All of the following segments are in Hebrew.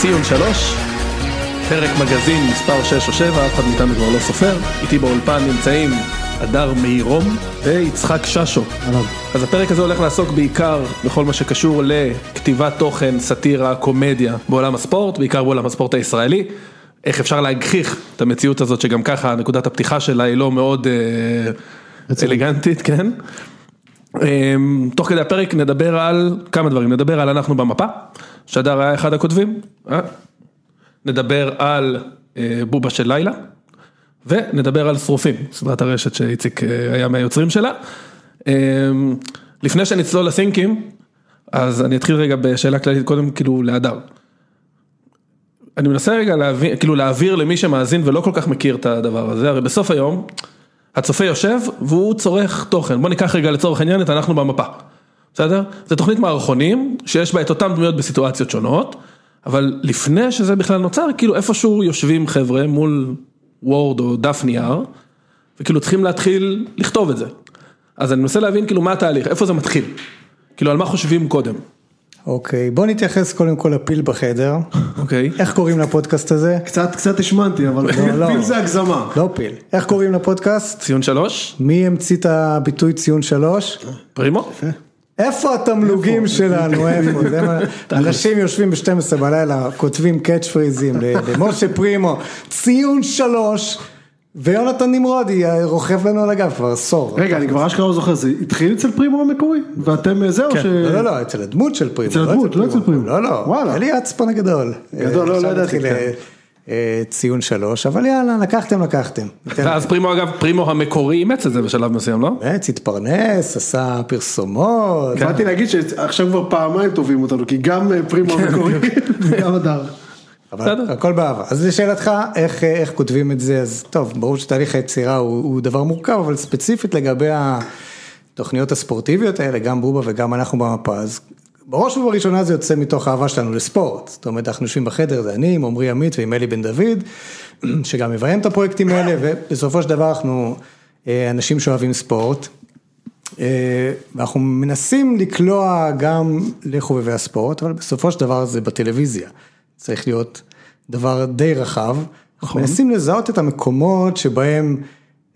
ציון שלוש, פרק מגזין מספר 6 או 7, אף אחד מאיתנו כבר לא סופר, איתי באולפן נמצאים הדר מאירום ויצחק ששו. אהלן. אז הפרק הזה הולך לעסוק בעיקר בכל מה שקשור לכתיבת תוכן, סאטירה, קומדיה בעולם הספורט, בעיקר בעולם הספורט הישראלי. איך אפשר להגחיך את המציאות הזאת שגם ככה נקודת הפתיחה שלה היא לא מאוד אה. אלגנטית, כן? אמ, תוך כדי הפרק נדבר על כמה דברים, נדבר על אנחנו במפה, שדר היה אחד הכותבים, אה? נדבר על אה, בובה של לילה, ונדבר על שרופים, סדרת הרשת שאיציק אה, היה מהיוצרים שלה. אמ, לפני שנצלול לסינקים, אז אני אתחיל רגע בשאלה כללית, קודם כאילו להדר. אני מנסה רגע להעביר, כאילו להעביר למי שמאזין ולא כל כך מכיר את הדבר הזה, הרי בסוף היום, הצופה יושב והוא צורך תוכן, בוא ניקח רגע לצורך העניין את אנחנו במפה, בסדר? זה תוכנית מערכונים שיש בה את אותן דמויות בסיטואציות שונות, אבל לפני שזה בכלל נוצר, כאילו איפשהו יושבים חבר'ה מול וורד או דף נייר, וכאילו צריכים להתחיל לכתוב את זה. אז אני מנסה להבין כאילו מה התהליך, איפה זה מתחיל, כאילו על מה חושבים קודם, אוקיי, בוא נתייחס קודם כל לפיל בחדר. אוקיי? איך קוראים לפודקאסט הזה? קצת קצת השמנתי אבל לא. פיל זה הגזמה. לא פיל. איך קוראים לפודקאסט? ציון שלוש, מי המציא את הביטוי ציון שלוש? פרימו? איפה התמלוגים שלנו? איפה? אנשים יושבים ב-12 בלילה, כותבים קאץ' פריזים למשה פרימו, ציון שלוש, ויונתן נמרודי רוכב לנו על הגב כבר עשור. רגע אני כבר אשכרה לא זוכר זה התחיל אצל פרימו המקורי ואתם אה, זהו ש... לא, לא, לא, אצל הדמות של פרימו. אצל הדמות, לא אצל פרימו. לא, לא. וואלה. אלי אצפון הגדול. גדול, לא, לא ידעתי, כן. אה, אה, ציון שלוש, אבל יאללה, לקחתם, לקחתם. ואז פרימו אגב, פרימו המקורי אימץ את זה בשלב מסוים, לא? באמת, התפרנס, עשה פרסומות. באתי להגיד שעכשיו כבר פעמיים תובעים אותנו כי גם פרימו המקורי וגם הדר. אבל. הכל באהבה. אז לשאלתך, איך, איך כותבים את זה, אז טוב, ברור שתהליך היצירה הוא, הוא דבר מורכב, אבל ספציפית לגבי התוכניות הספורטיביות האלה, גם בובה וגם אנחנו במפה, אז בראש ובראשונה זה יוצא מתוך האהבה שלנו לספורט. זאת אומרת, אנחנו יושבים בחדר, זה אני עם עמרי עמית ועם אלי בן דוד, שגם מביים את הפרויקטים האלה, ובסופו של דבר אנחנו אה, אנשים שאוהבים ספורט. אה, ואנחנו מנסים לקלוע גם לחובבי הספורט, אבל בסופו של דבר זה בטלוויזיה. צריך להיות דבר די רחב. אנחנו מנסים לזהות את המקומות שבהם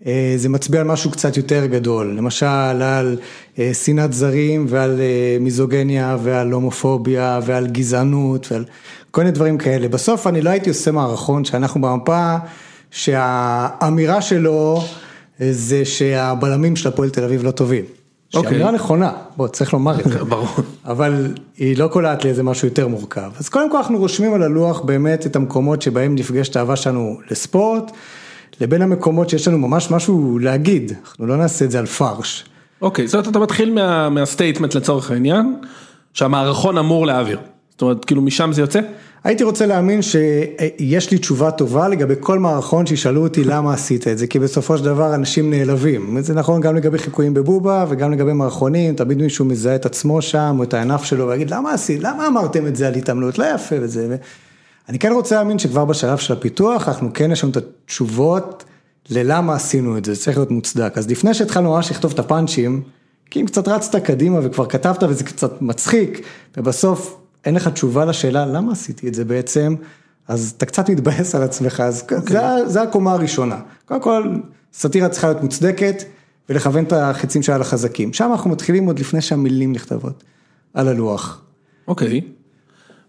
אה, זה מצביע על משהו קצת יותר גדול, למשל על אה, שנאת זרים ועל אה, מיזוגניה ועל הומופוביה ועל גזענות ועל כל מיני דברים כאלה. בסוף אני לא הייתי עושה מערכון שאנחנו במפה, שהאמירה שלו אה, זה שהבלמים של הפועל תל אביב לא טובים. אוקיי. שהאמירה נכונה, בוא צריך לומר את זה. ברור. אבל היא לא קולעת לאיזה משהו יותר מורכב. אז קודם כל אנחנו רושמים על הלוח באמת את המקומות שבהם נפגשת האהבה שלנו לספורט, לבין המקומות שיש לנו ממש משהו להגיד, אנחנו לא נעשה את זה על פרש. אוקיי, זאת אומרת אתה מתחיל מה- מהסטייטמנט לצורך העניין, שהמערכון אמור להעביר. זאת אומרת, כאילו משם זה יוצא? הייתי רוצה להאמין שיש לי תשובה טובה לגבי כל מערכון שישאלו אותי למה עשית את זה, כי בסופו של דבר אנשים נעלבים. זה נכון גם לגבי חיקויים בבובה וגם לגבי מערכונים, תמיד מישהו מזהה את עצמו שם או את הענף שלו ויגיד למה עשית, למה אמרתם את זה על התעמלות, לא יפה וזה. אני כן רוצה להאמין שכבר בשלב של הפיתוח אנחנו כן יש לנו את התשובות ללמה עשינו את זה, זה צריך להיות מוצדק. אז לפני שהתחלנו ממש לכתוב את הפאנצ'ים, כי אם קצת רצת קדימה וכבר כתבת וזה קצת מצחיק, ובסוף אין לך תשובה לשאלה למה עשיתי את זה בעצם, אז אתה קצת מתבאס על עצמך, אז זה, זה הקומה הראשונה. קודם כל, סאטירה צריכה להיות מוצדקת ולכוון את החצים שלה לחזקים. שם אנחנו מתחילים עוד לפני שהמילים נכתבות על הלוח. אוקיי.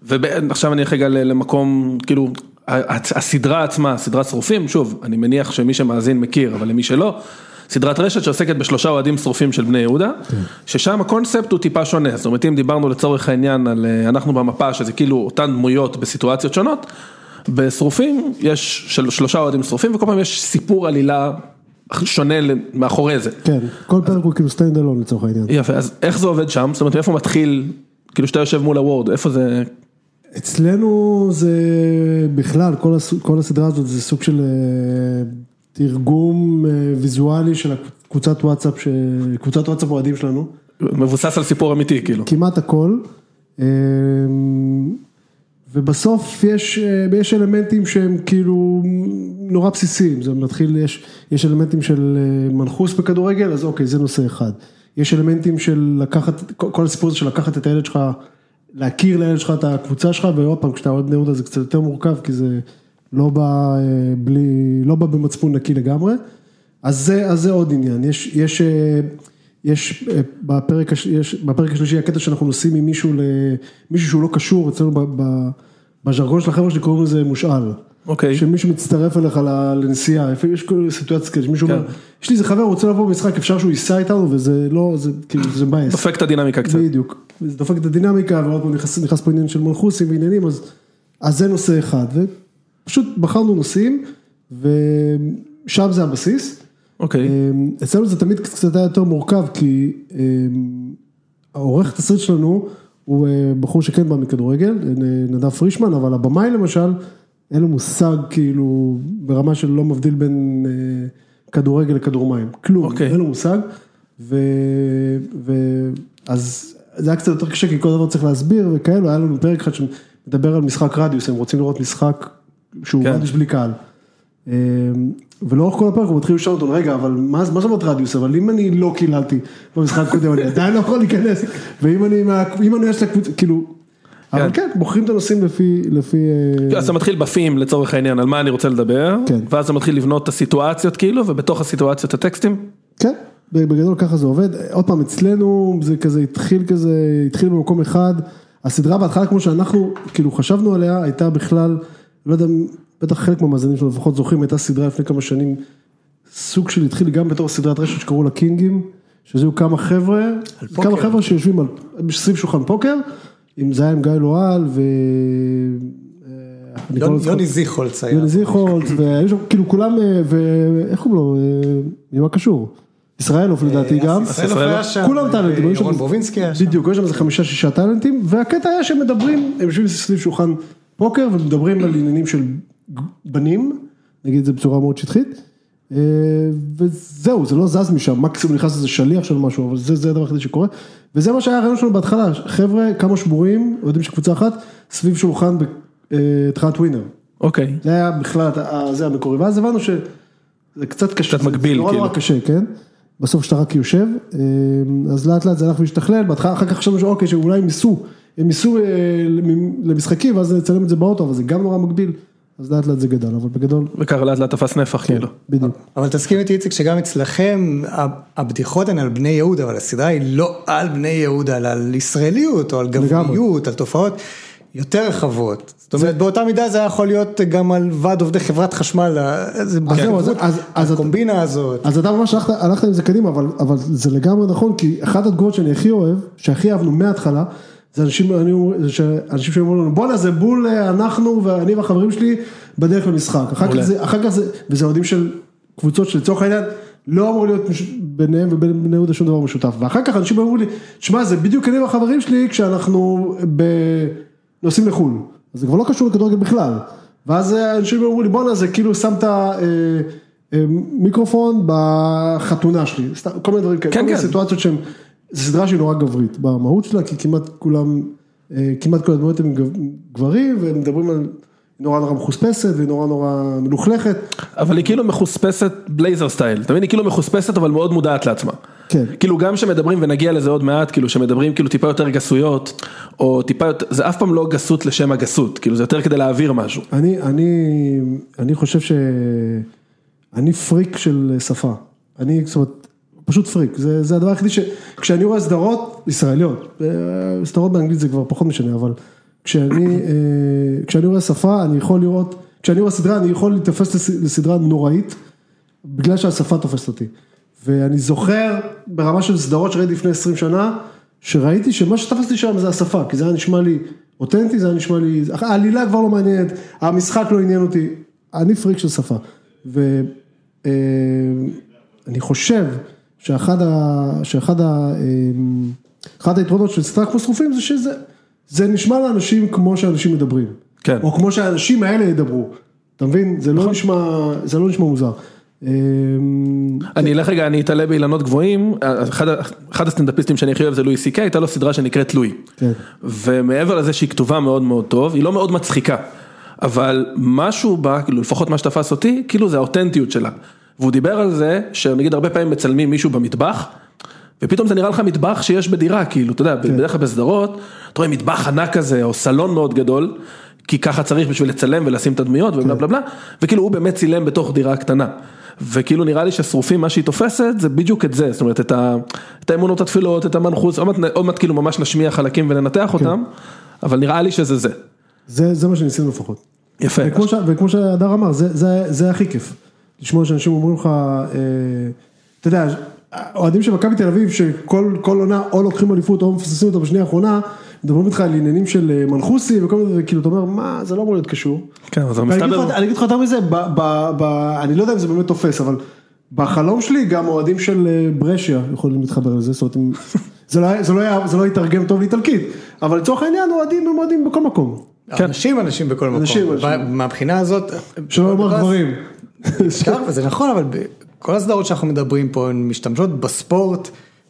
ועכשיו אני רגע למקום, כאילו, הסדרה עצמה, סדרת שרופים, שוב, אני מניח שמי שמאזין מכיר, אבל למי שלא, סדרת רשת שעוסקת בשלושה אוהדים שרופים של בני יהודה, ששם הקונספט הוא טיפה שונה, זאת אומרת אם דיברנו לצורך העניין על אה, אנחנו במפה, שזה כאילו אותן דמויות בסיטואציות שונות, בשרופים יש של, שלושה אוהדים שרופים וכל פעם יש סיפור עלילה שונה מאחורי זה. כן, כל פרק הוא כאילו stand alone לצורך העניין. יפה, אז איך זה עובד שם? זאת אומרת, איפה מתחיל, כאילו שאתה יושב מול ה Word, איפה זה, אצלנו זה בכלל, כל, הס... כל הסדרה הזאת זה סוג של אה, תרגום אה, ויזואלי של הקבוצת וואטסאפ, ש... קבוצת וואטסאפ אוהדים שלנו, מבוסס על סיפור אמיתי, כאילו. כמעט הכל. אה, ובסוף יש, אה, יש אלמנטים שהם כאילו נורא בסיסיים, זה מתחיל, יש, יש אלמנטים של מנחוס בכדורגל, אז אוקיי, זה נושא אחד. יש אלמנטים של לקחת, כל הסיפור הזה של לקחת את הילד שלך להכיר לילד שלך את הקבוצה שלך, ועוד פעם, כשאתה אוהד בני יהודה זה קצת יותר מורכב, כי זה לא בא אה, בלי, לא בא במצפון נקי לגמרי. אז זה, אז זה עוד עניין, יש, יש, אה, יש, אה, בפרק, יש בפרק השלישי הקטע שאנחנו נוסעים עם מישהו, למישהו שהוא לא קשור, אצלנו ב- ב- בז'רגון של החבר'ה שלי קוראים לזה מושאל. אוקיי. שמישהו מצטרף אליך לנסיעה, לפעמים יש כל סיטואציות כאלה, שמישהו כן. אומר, יש לי איזה חבר, רוצה לבוא במשחק, אפשר שהוא ייסע איתנו, וזה לא, זה כאילו, זה מבאס. דופק את הדינמיקה קצת. בדיוק, זה דופק את הדינמיקה, ועוד פעם נכנס, נכנס פה עניין של מנחוסים ועניינים, אז, אז זה נושא אחד, ופשוט בחרנו נושאים, ושם זה הבסיס. אוקיי. אמ, אצלנו זה תמיד קצת היה יותר מורכב, כי אמ, העורך תסריט שלנו הוא אה, בחור שכן בא מכדורגל, נדב פרישמן, אבל הבמאי למשל, אין לו מושג כאילו ברמה של לא מבדיל בין אה, כדורגל לכדור מים, כלום, אוקיי. אין לו מושג, ו, ו, אז זה היה קצת יותר קשה, כי כל דבר צריך להסביר וכאלו, היה לנו פרק אחד שמדבר על משחק רדיוס, הם רוצים לראות משחק שהוא כן. רדיוס בלי קהל. אמ, ולאורך כל הפרק הוא מתחיל לשאול אותו, רגע, אבל מה מה זאת אומרת רדיוס, אבל אם אני לא קיללתי במשחק הקודם, אני עדיין לא יכול להיכנס, ואם אני, אם אני יש את הקבוצה, כאילו, אבל כן, בוחרים את הנושאים לפי, לפי, אה, אז אתה מתחיל בפים לצורך העניין על מה אני רוצה לדבר, כן. ואז אתה מתחיל לבנות את הסיטואציות כאילו, ובתוך הסיטואציות הטקסטים. כן, בגדול ככה זה עובד, עוד פעם אצלנו זה כזה התחיל כזה, התחיל במקום אחד, הסדרה בהתחלה כמו שאנחנו כאילו חשבנו עליה הייתה בכלל, לא יודע, בטח חלק מהמאזינים שלנו לפחות זוכרים, הייתה סדרה לפני כמה שנים, סוג של התחיל גם בתור סדרת רשת שקראו לה קינגים, שזה היו כמה חבר'ה. כמה חבר'ה שיושבים על, סביב שולחן פוקר, אם זה היה עם גיא לואל ו... אה, לא יוני- זיכולץ היה. יוני זיכרונס, והיו שם כאילו כולם, אה, ואיך קוראים לו, אה, ממה קשור? ישראלוף לדעתי גם, ישראל ישראל היה שם, כולם טאלנטים, היו ירון בובינסקי היה שם. בדיוק, יש שם איזה חמישה שישה טאלנטים, והקטע היה שהם מדברים, הם יושבים סביב שולחן פוקר ומדברים על עניינים של בנים, נגיד את זה בצורה מאוד שטחית, אה, וזהו, זה לא זז משם, מקסימום נכנס איזה שליח של משהו, אבל זה זה הדבר היחידי שקורה, וזה מה שהיה הרעיון שלנו בהתחלה, חבר'ה, כמה שבורים, אוהדים של קבוצה אחת, סביב שולחן בתחילת ווינר. אוקיי. זה היה בכלל, זה המקורי, ואז הבנו שזה קצת קשה, קצת מגביל, זה נורא כאילו. קשה, כן? בסוף שאתה רק יושב, אה, אז לאט לאט זה הלך והשתכלל, בהתחלה אחר כך חשבנו שאוקיי, שאולי הם ייסעו, הם ייסעו אה, למ- למשחקים, ואז נצלם את זה באוטו, אבל זה גם נורא מגביל, אז לאט לאט זה גדל, אבל בגדול, וככה לאט לאט תפס נפח כאילו. בדיוק. אבל תסכים איתי איציק שגם אצלכם הבדיחות הן על בני יהודה, אבל הסדרה היא לא על בני יהודה, אלא על ישראליות או על גבריות, על תופעות יותר רחבות. זאת אומרת באותה מידה זה היה יכול להיות גם על ועד עובדי חברת חשמל, הקומבינה הזאת. אז אתה ממש הלכת, עם זה קדימה, אבל, אבל זה לגמרי נכון, כי אחת התגובות שאני הכי אוהב, שהכי אהבנו מההתחלה, זה אנשים, אני, זה שאנשים שאומרים לנו, בואנה זה בול אה, אנחנו ואני והחברים שלי בדרך למשחק. אחר כך. זה, אחר כך זה, וזה אוהדים של קבוצות שלצורך העניין, לא אמור להיות מש- ביניהם ובין בני יהודה שום דבר משותף. ואחר כך אנשים אמרו לי, שמע זה בדיוק אני והחברים שלי כשאנחנו ב... נוסעים לחו"ל. אז זה כבר לא קשור לכדורגל בכלל. ואז אה, אנשים אמרו לי, בואנה זה כאילו שמת אה, אה, מיקרופון בחתונה שלי, כל מיני דברים כאלה, כן, כל מיני כן. סיטואציות שהן, זו סדרה שהיא נורא גברית במהות שלה, כי כמעט כולם, אה, כמעט כל הדמויות הם גב- גברים, והם מדברים על, נורא נורא מחוספסת, והיא נורא נורא מלוכלכת, אבל היא כאילו מחוספסת בלייזר סטייל, אתה מבין? היא כאילו מחוספסת אבל מאוד מודעת לעצמה. כן. כאילו גם שמדברים ונגיע לזה עוד מעט, כאילו שמדברים כאילו טיפה יותר גסויות, או טיפה יותר, זה אף פעם לא גסות לשם הגסות, כאילו זה יותר כדי להעביר משהו. אני, אני, אני חושב ש... אני פריק של שפה. אני, זאת אומרת, פשוט פריק. זה, זה הדבר היחידי ש... כשאני רואה סדרות ישראליות, אה, סדרות באנגלית זה כבר פחות משנה, אבל כשאני, אה, כשאני רואה שפה, אני יכול לראות, כשאני רואה סדרה, אני יכול להתאפס לס- לסדרה נוראית, בגלל שהשפה תופסת אותי. ואני זוכר ברמה של סדרות שראיתי לפני 20 שנה, שראיתי שמה שתפס אותי שם זה השפה, כי זה היה נשמע לי אותנטי, זה היה נשמע לי, העלילה כבר לא מעניינת, המשחק לא עניין אותי, אני פריק של שפה. ואני חושב שאחד ה... שאחד ה... אמ, אחד היתרונות של סדרה כמו שרופים זה שזה זה נשמע לאנשים כמו שאנשים מדברים. כן. או כמו שהאנשים האלה ידברו. אתה מבין? זה לא נשמע, זה לא נשמע מוזר. אמ, אני אלך רגע, אני אתעלה באילנות גבוהים, אחד הסטנדאפיסטים שאני הכי אוהב זה לואי סי קיי, הייתה לו סדרה שנקראת לואי. כן. ומעבר לזה שהיא כתובה מאוד מאוד טוב, היא לא מאוד מצחיקה, אבל משהו בה, כאילו לפחות מה שתפס אותי, כאילו זה האותנטיות שלה. והוא דיבר על זה, שנגיד הרבה פעמים מצלמים מישהו במטבח, ופתאום זה נראה לך מטבח שיש בדירה, כאילו, אתה יודע, בדרך כלל בסדרות, אתה רואה מטבח ענק כזה, או סלון מאוד גדול, כי ככה צריך בשביל לצלם ולשים את הדמויות ובלה בלה בלה, וכאילו הוא באמת צילם בתוך דירה קטנה. וכאילו נראה לי ששרופים מה שהיא תופסת זה בדיוק את זה, זאת אומרת את, ה, את האמונות התפילות, את המנחוס, עוד מעט, עוד מעט כאילו ממש נשמיע חלקים וננתח אותם, אבל נראה לי שזה זה. זה, זה מה שניסינו לפחות. יפה. וכמו, ש, וכמו שהדר אמר, זה, זה, זה הכי כיף. לשמוע שאנשים אומרים לך, אה, אתה יודע, אוהדים של מכבי תל אביב, שכל כל עונה או לוקחים אליפות או מפססים אותה בשנייה האחרונה, מדברים איתך על עניינים של אה, מנחוסי וכל מיני, וכאילו אתה אומר, מה, זה לא אמור להיות קשור. כן, ואני אגיד מסתבר, אני אגיד לך יותר מזה, ב, ב, ב, אני לא יודע אם זה באמת תופס, אבל בחלום שלי גם אוהדים של אה, ברשיה יכולים להתחבר לזה, זאת אומרת, זה לא, זה לא, זה לא יתרגם טוב לאיטלקית, אבל לצורך העניין אוהדים הם אוהדים בכל מקום. אנשים אנשים בכל מקום, מהבחינה הזאת, שלא לומר גברים. וזה נכון, אבל כל הסדרות שאנחנו מדברים פה, הן משתמשות בספורט,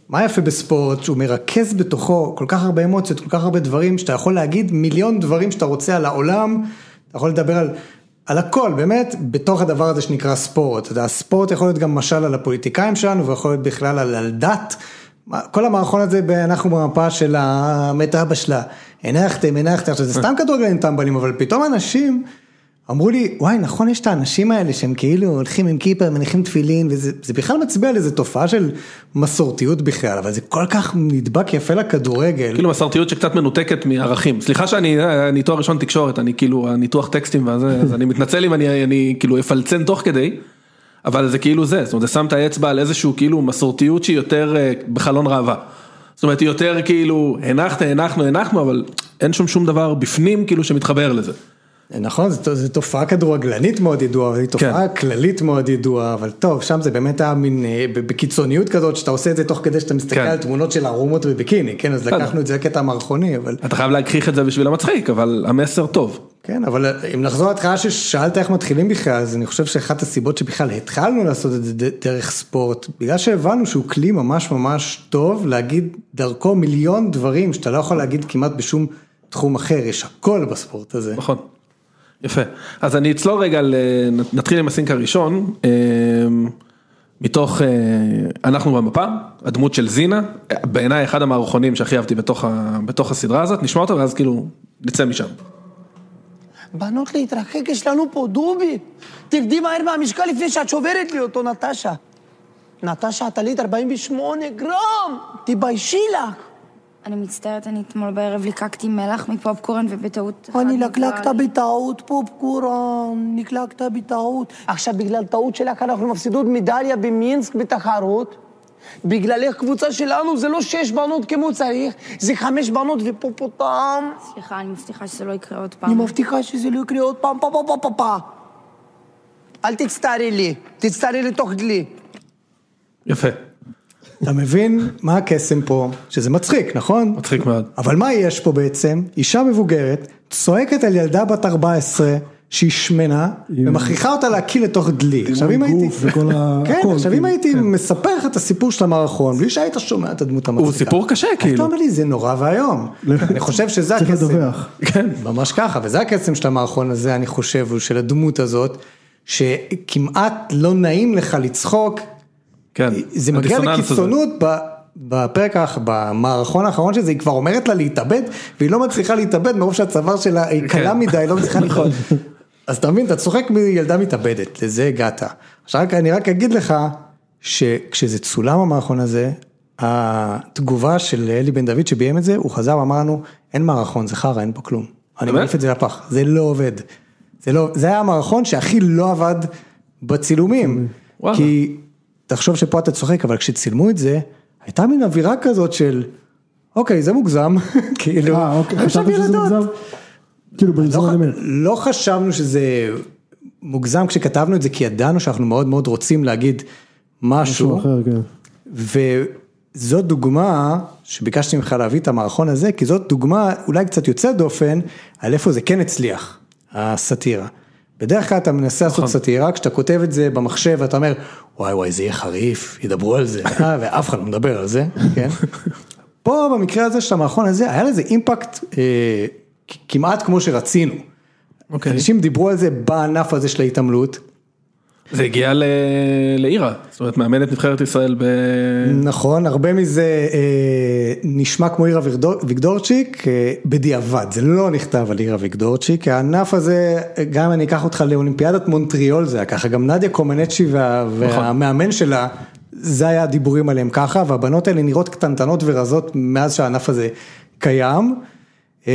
מה יפה בספורט, שהוא מרכז בתוכו כל כך הרבה אמוציות, כל כך הרבה דברים, שאתה יכול להגיד מיליון דברים שאתה רוצה על העולם, אתה יכול לדבר על, על הכל, באמת, בתוך הדבר הזה שנקרא ספורט. אתה יודע, הספורט יכול להיות גם משל על הפוליטיקאים שלנו, ויכול להיות בכלל על, על דת. כל המערכון הזה, אנחנו במפה של המת אבא שלה, הנחתם, הנחתם, עכשיו זה סתם כדורגלנים טמבלים, אבל פתאום אנשים אמרו לי, וואי, נכון, יש את האנשים האלה שהם כאילו הולכים עם כיפה, מניחים תפילין, וזה זה בכלל מצביע על איזה תופעה של מסורתיות בכלל, אבל זה כל כך נדבק יפה לכדורגל. כאילו מסורתיות שקצת מנותקת מערכים, סליחה שאני, אני תואר ראשון תקשורת, אני כאילו, הניתוח טקסטים וזה, אז אני מתנצל אם אני, אני כאילו אפלצן תוך כדי, אבל זה כאילו זה, זאת אומרת, זה שם את האצבע על איזשהו כאילו מסורתיות שהיא יותר אה, בחלון ראווה. זאת אומרת, היא יותר כאילו, הנחת, הנחנו, הנחנו, אבל אין שום שום דבר בפנים כאילו שמתחבר לזה. נכון, זו, תופעה כדורגלנית מאוד ידועה, זו תופעה כן. כללית מאוד ידועה, אבל טוב, שם זה באמת היה מין, אה, בקיצוניות כזאת, שאתה עושה את זה תוך כדי שאתה מסתכל כן. על תמונות של ערומות בביקיני, כן, אז. לקחנו את זה לקטע המערכוני, אבל... אתה חייב להגחיך את זה בשביל המצחיק, אבל המסר טוב. כן, אבל אם נחזור להתחלה ששאלת איך מתחילים בכלל, אז אני חושב שאחת הסיבות שבכלל התחלנו לעשות את זה דרך ספורט, בגלל שהבנו שהוא כלי ממש ממש טוב להגיד דרכו מיליון דברים שאתה לא יכול להגיד כמעט בשום תחום אחר, יש הכל בספורט הזה. נכון. יפה. אז אני אצלול רגע, נתחיל עם הסינק הראשון, אה, מתוך אה, אנחנו במפה, הדמות של זינה, בעיניי אחד המערכונים שהכי אהבתי בתוך, הסדרה הזאת, נשמע אותו ואז כאילו נצא משם. בנות להתרחק, יש לנו פה דובי. תרדי מהר מהמשקל לפני שאת שוברת לי אותו, נטשה. נטשה, את עלית 48 גרם, תתביישי לך. אני מצטערת, אני אתמול בערב ליקקתי מלח מפופקורן ובטעות... אני לקלקת. בטעות פופקורן, נקלקת בטעות. עכשיו, בגלל טעות שלך אנחנו מפסידות מדליה במינסק בתחרות. בגללך קבוצה שלנו זה לא שש בנות כמו צריך, זה חמש בנות ופופוטם. סליחה, אני מבטיחה שזה לא יקרה עוד אני פעם. מבטיחה שזה לא יקרה עוד פעם, פה פה פה פה פה. אל תצטערי לי, תצטערי לתוך דלי. יפה, אתה מבין מה הקסם פה, שזה מצחיק, נכון? מצחיק מאוד. אבל מה יש פה בעצם? אישה מבוגרת, צועקת על ילדה בת 14 שהיא שמנה, ומכריחה אותה להקיא לתוך דלי. עכשיו אם הייתי... גוף וכל ה- כן, הכל, עכשיו אם הייתי כן. מספר לך את הסיפור של המערכון, בלי שהיית שומע את הדמות המצחיקה. הוא סיפור קשה, כאילו. אומר לי, זה נורא ואיום. אני חושב שזה צריך הקסם. לדווח. כן. ממש ככה, וזה הקסם של המערכון הזה, אני חושב, הוא של הדמות הזאת, שכמעט לא נעים לך לצחוק, כן. זה מגיע. לקיצונות ב- בפרק, במערכון האחרון של זה, היא כבר אומרת לה להתאבד, והיא לא מצליחה להתאבד מרוב שהצוואר שלה היא כן. קלה מדי, לא מצליחה לחיות. אז אתה מבין, אתה צוחק מילדה מתאבדת, לזה הגעת. עכשיו אני רק אגיד לך, שכשזה צולם המערכון הזה, התגובה של אלי בן דוד שביים את זה, הוא חזר ואמר לנו, אין מערכון, זה חרא, אין פה כלום. אני? מעיף את זה לפח, זה לא עובד. זה לא, זה היה המערכון שהכי לא עבד בצילומים. וואלה. כי תחשוב שפה אתה צוחק, אבל כשצילמו את זה, הייתה מין אווירה כזאת של, אוקיי, זה מוגזם, כאילו, אה, אוקיי, עכשיו חשבת שזה ילדות. מוגזם? כאילו לא, בזמן אמת. לא חשבנו שזה מוגזם כשכתבנו את זה, כי ידענו שאנחנו מאוד מאוד רוצים להגיד משהו משהו, אחר, כן. וזאת דוגמה שביקשתי ממך להביא את המערכון הזה, כי זאת דוגמה אולי קצת יוצאת דופן, על איפה זה כן הצליח, הסאטירה. בדרך כלל אתה מנסה לעשות נכון. סאטירה, כשאתה כותב את זה במחשב ואתה אומר, וואי וואי זה יהיה חריף, ידברו על זה, אה, ואף אחד לא מדבר על זה, כן? פה במקרה הזה של המערכון הזה, היה לזה אימפקט אה, כמעט כמו שרצינו. אוקיי. אנשים דיברו על זה בענף הזה של ההתעמלות, זה הגיע ל- לאירה, זאת אומרת מאמנת נבחרת ישראל ב... נכון, הרבה מזה אה, נשמע כמו אירה ויגדור- ויגדורצ'יק אה, בדיעבד, זה לא נכתב על אירה ויגדורצ'יק, הענף הזה, גם אני אקח אותך לאולימפיאדת מונטריאול זה היה ככה, גם נדיה קומנצ'י וה, והמאמן שלה, זה היה הדיבורים עליהם ככה, והבנות האלה נראות קטנטנות ורזות מאז שהענף הזה קיים. אה,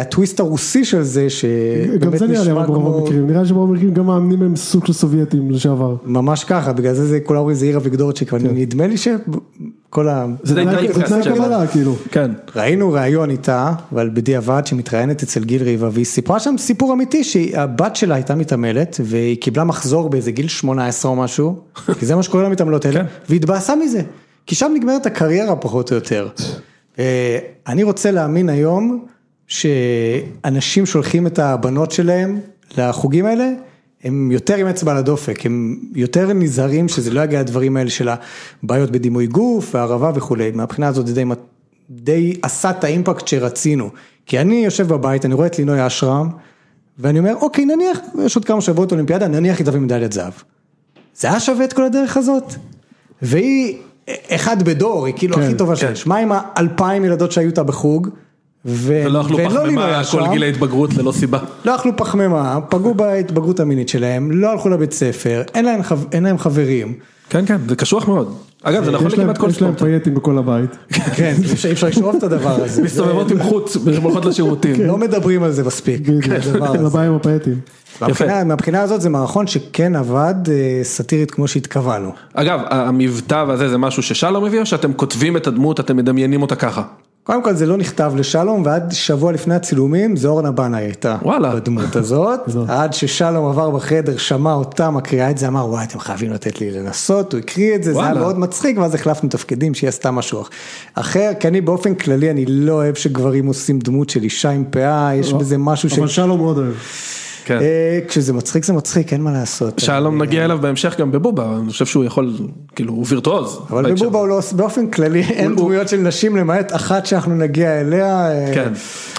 הטוויסט הרוסי של זה, גם שבאמת זה נראה לי נשמע ברוב כמו... המקרים, נראה לי שברוב המקרים גם המאמנים הם סוג של סובייטים לשעבר. ממש ככה, בגלל זה, זה כולם אומרים זה עירה ויגדורצ'יק, אבל נדמה לי שכל ה... זה די תנאי- טייפקאסט זה תנאי שלה. קבלה כאילו. כן. ראינו ראיון איתה, אבל בדיעבד שמתראיינת אצל גיל ריבה, והיא סיפרה שם סיפור אמיתי שהבת שלה הייתה מתעמלת, והיא קיבלה מחזור באיזה גיל 18 או משהו, כי זה מה שקורה למתעמלות האלה, כן. והתבאסה מזה, כי שם נגמרת הקריירה פחות או יותר. אה, אני רוצה להאמין היום, שאנשים שולחים את הבנות שלהם לחוגים האלה, הם יותר עם אצבע על הדופק, הם יותר נזהרים שזה לא יגיע לדברים האלה של הבעיות בדימוי גוף והערבה וכולי, מהבחינה הזאת זה די, די עשה את האימפקט שרצינו, כי אני יושב בבית, אני רואה את לינוי אשרם, ואני אומר, אוקיי, נניח, יש עוד כמה שבועות אולימפיאדה, נניח היא תביא מדליית זהב. זה היה שווה את כל הדרך הזאת? והיא אחד בדור, היא כאילו כן, הכי טובה כן. שיש. מה עם האלפיים ילדות שהיו איתה בחוג? ו... ולא אכלו לינוי פחמימה אשרם? כל גיל ההתבגרות ללא סיבה. לא אכלו פחמימה, פגעו בהתבגרות המינית שלהם, לא הלכו לבית ספר, אין להם, חב... אין להם חברים. כן כן, זה קשוח מאוד. אגב זה נכון לכמעט כל יש להם ספורט. פייטים בכל הבית. כן, אי אפשר- לשאוב את הדבר הזה. מסתובבות עם חוץ, הולכות לשירותים. לא מדברים על זה מספיק. בדיוק, הדבר הזה. לבעיה עם הפייטים. מהבחינה, מהבחינה הזאת זה מערכון שכן עבד אה, סאטירית כמו שהתכוונו. אגב, המבטא והזה זה משהו ששלום הביא או שאתם כותבים את הדמות, אתם מדמיינים אותה ככה? קודם כל זה לא נכתב לשלום ועד שבוע לפני הצילומים זה אורנה בנאי הייתה וואלה. בדמות הזאת, עד ששלום עבר בחדר שמע אותה מקריאה את זה אמר וואי אתם חייבים לתת לי לנסות, הוא הקריא את זה, זה היה. מאוד מצחיק ואז החלפנו תפקידים שהיא עשתה משהו אחר, כי אני באופן כללי אני לא אוהב שגברים עושים דמות של אישה עם פאה, יש בזה משהו ש... אבל שלום מאוד אוהב. כן. אה, כשזה מצחיק זה מצחיק אין מה לעשות. שלום נגיע אליו בהמשך גם בבובה, אני חושב שהוא יכול, כאילו הוא וירטואוז. אבל. בבובה הוא לא, באופן כללי אין דמויות של נשים למעט אחת שאנחנו נגיע אליה. אה, כן.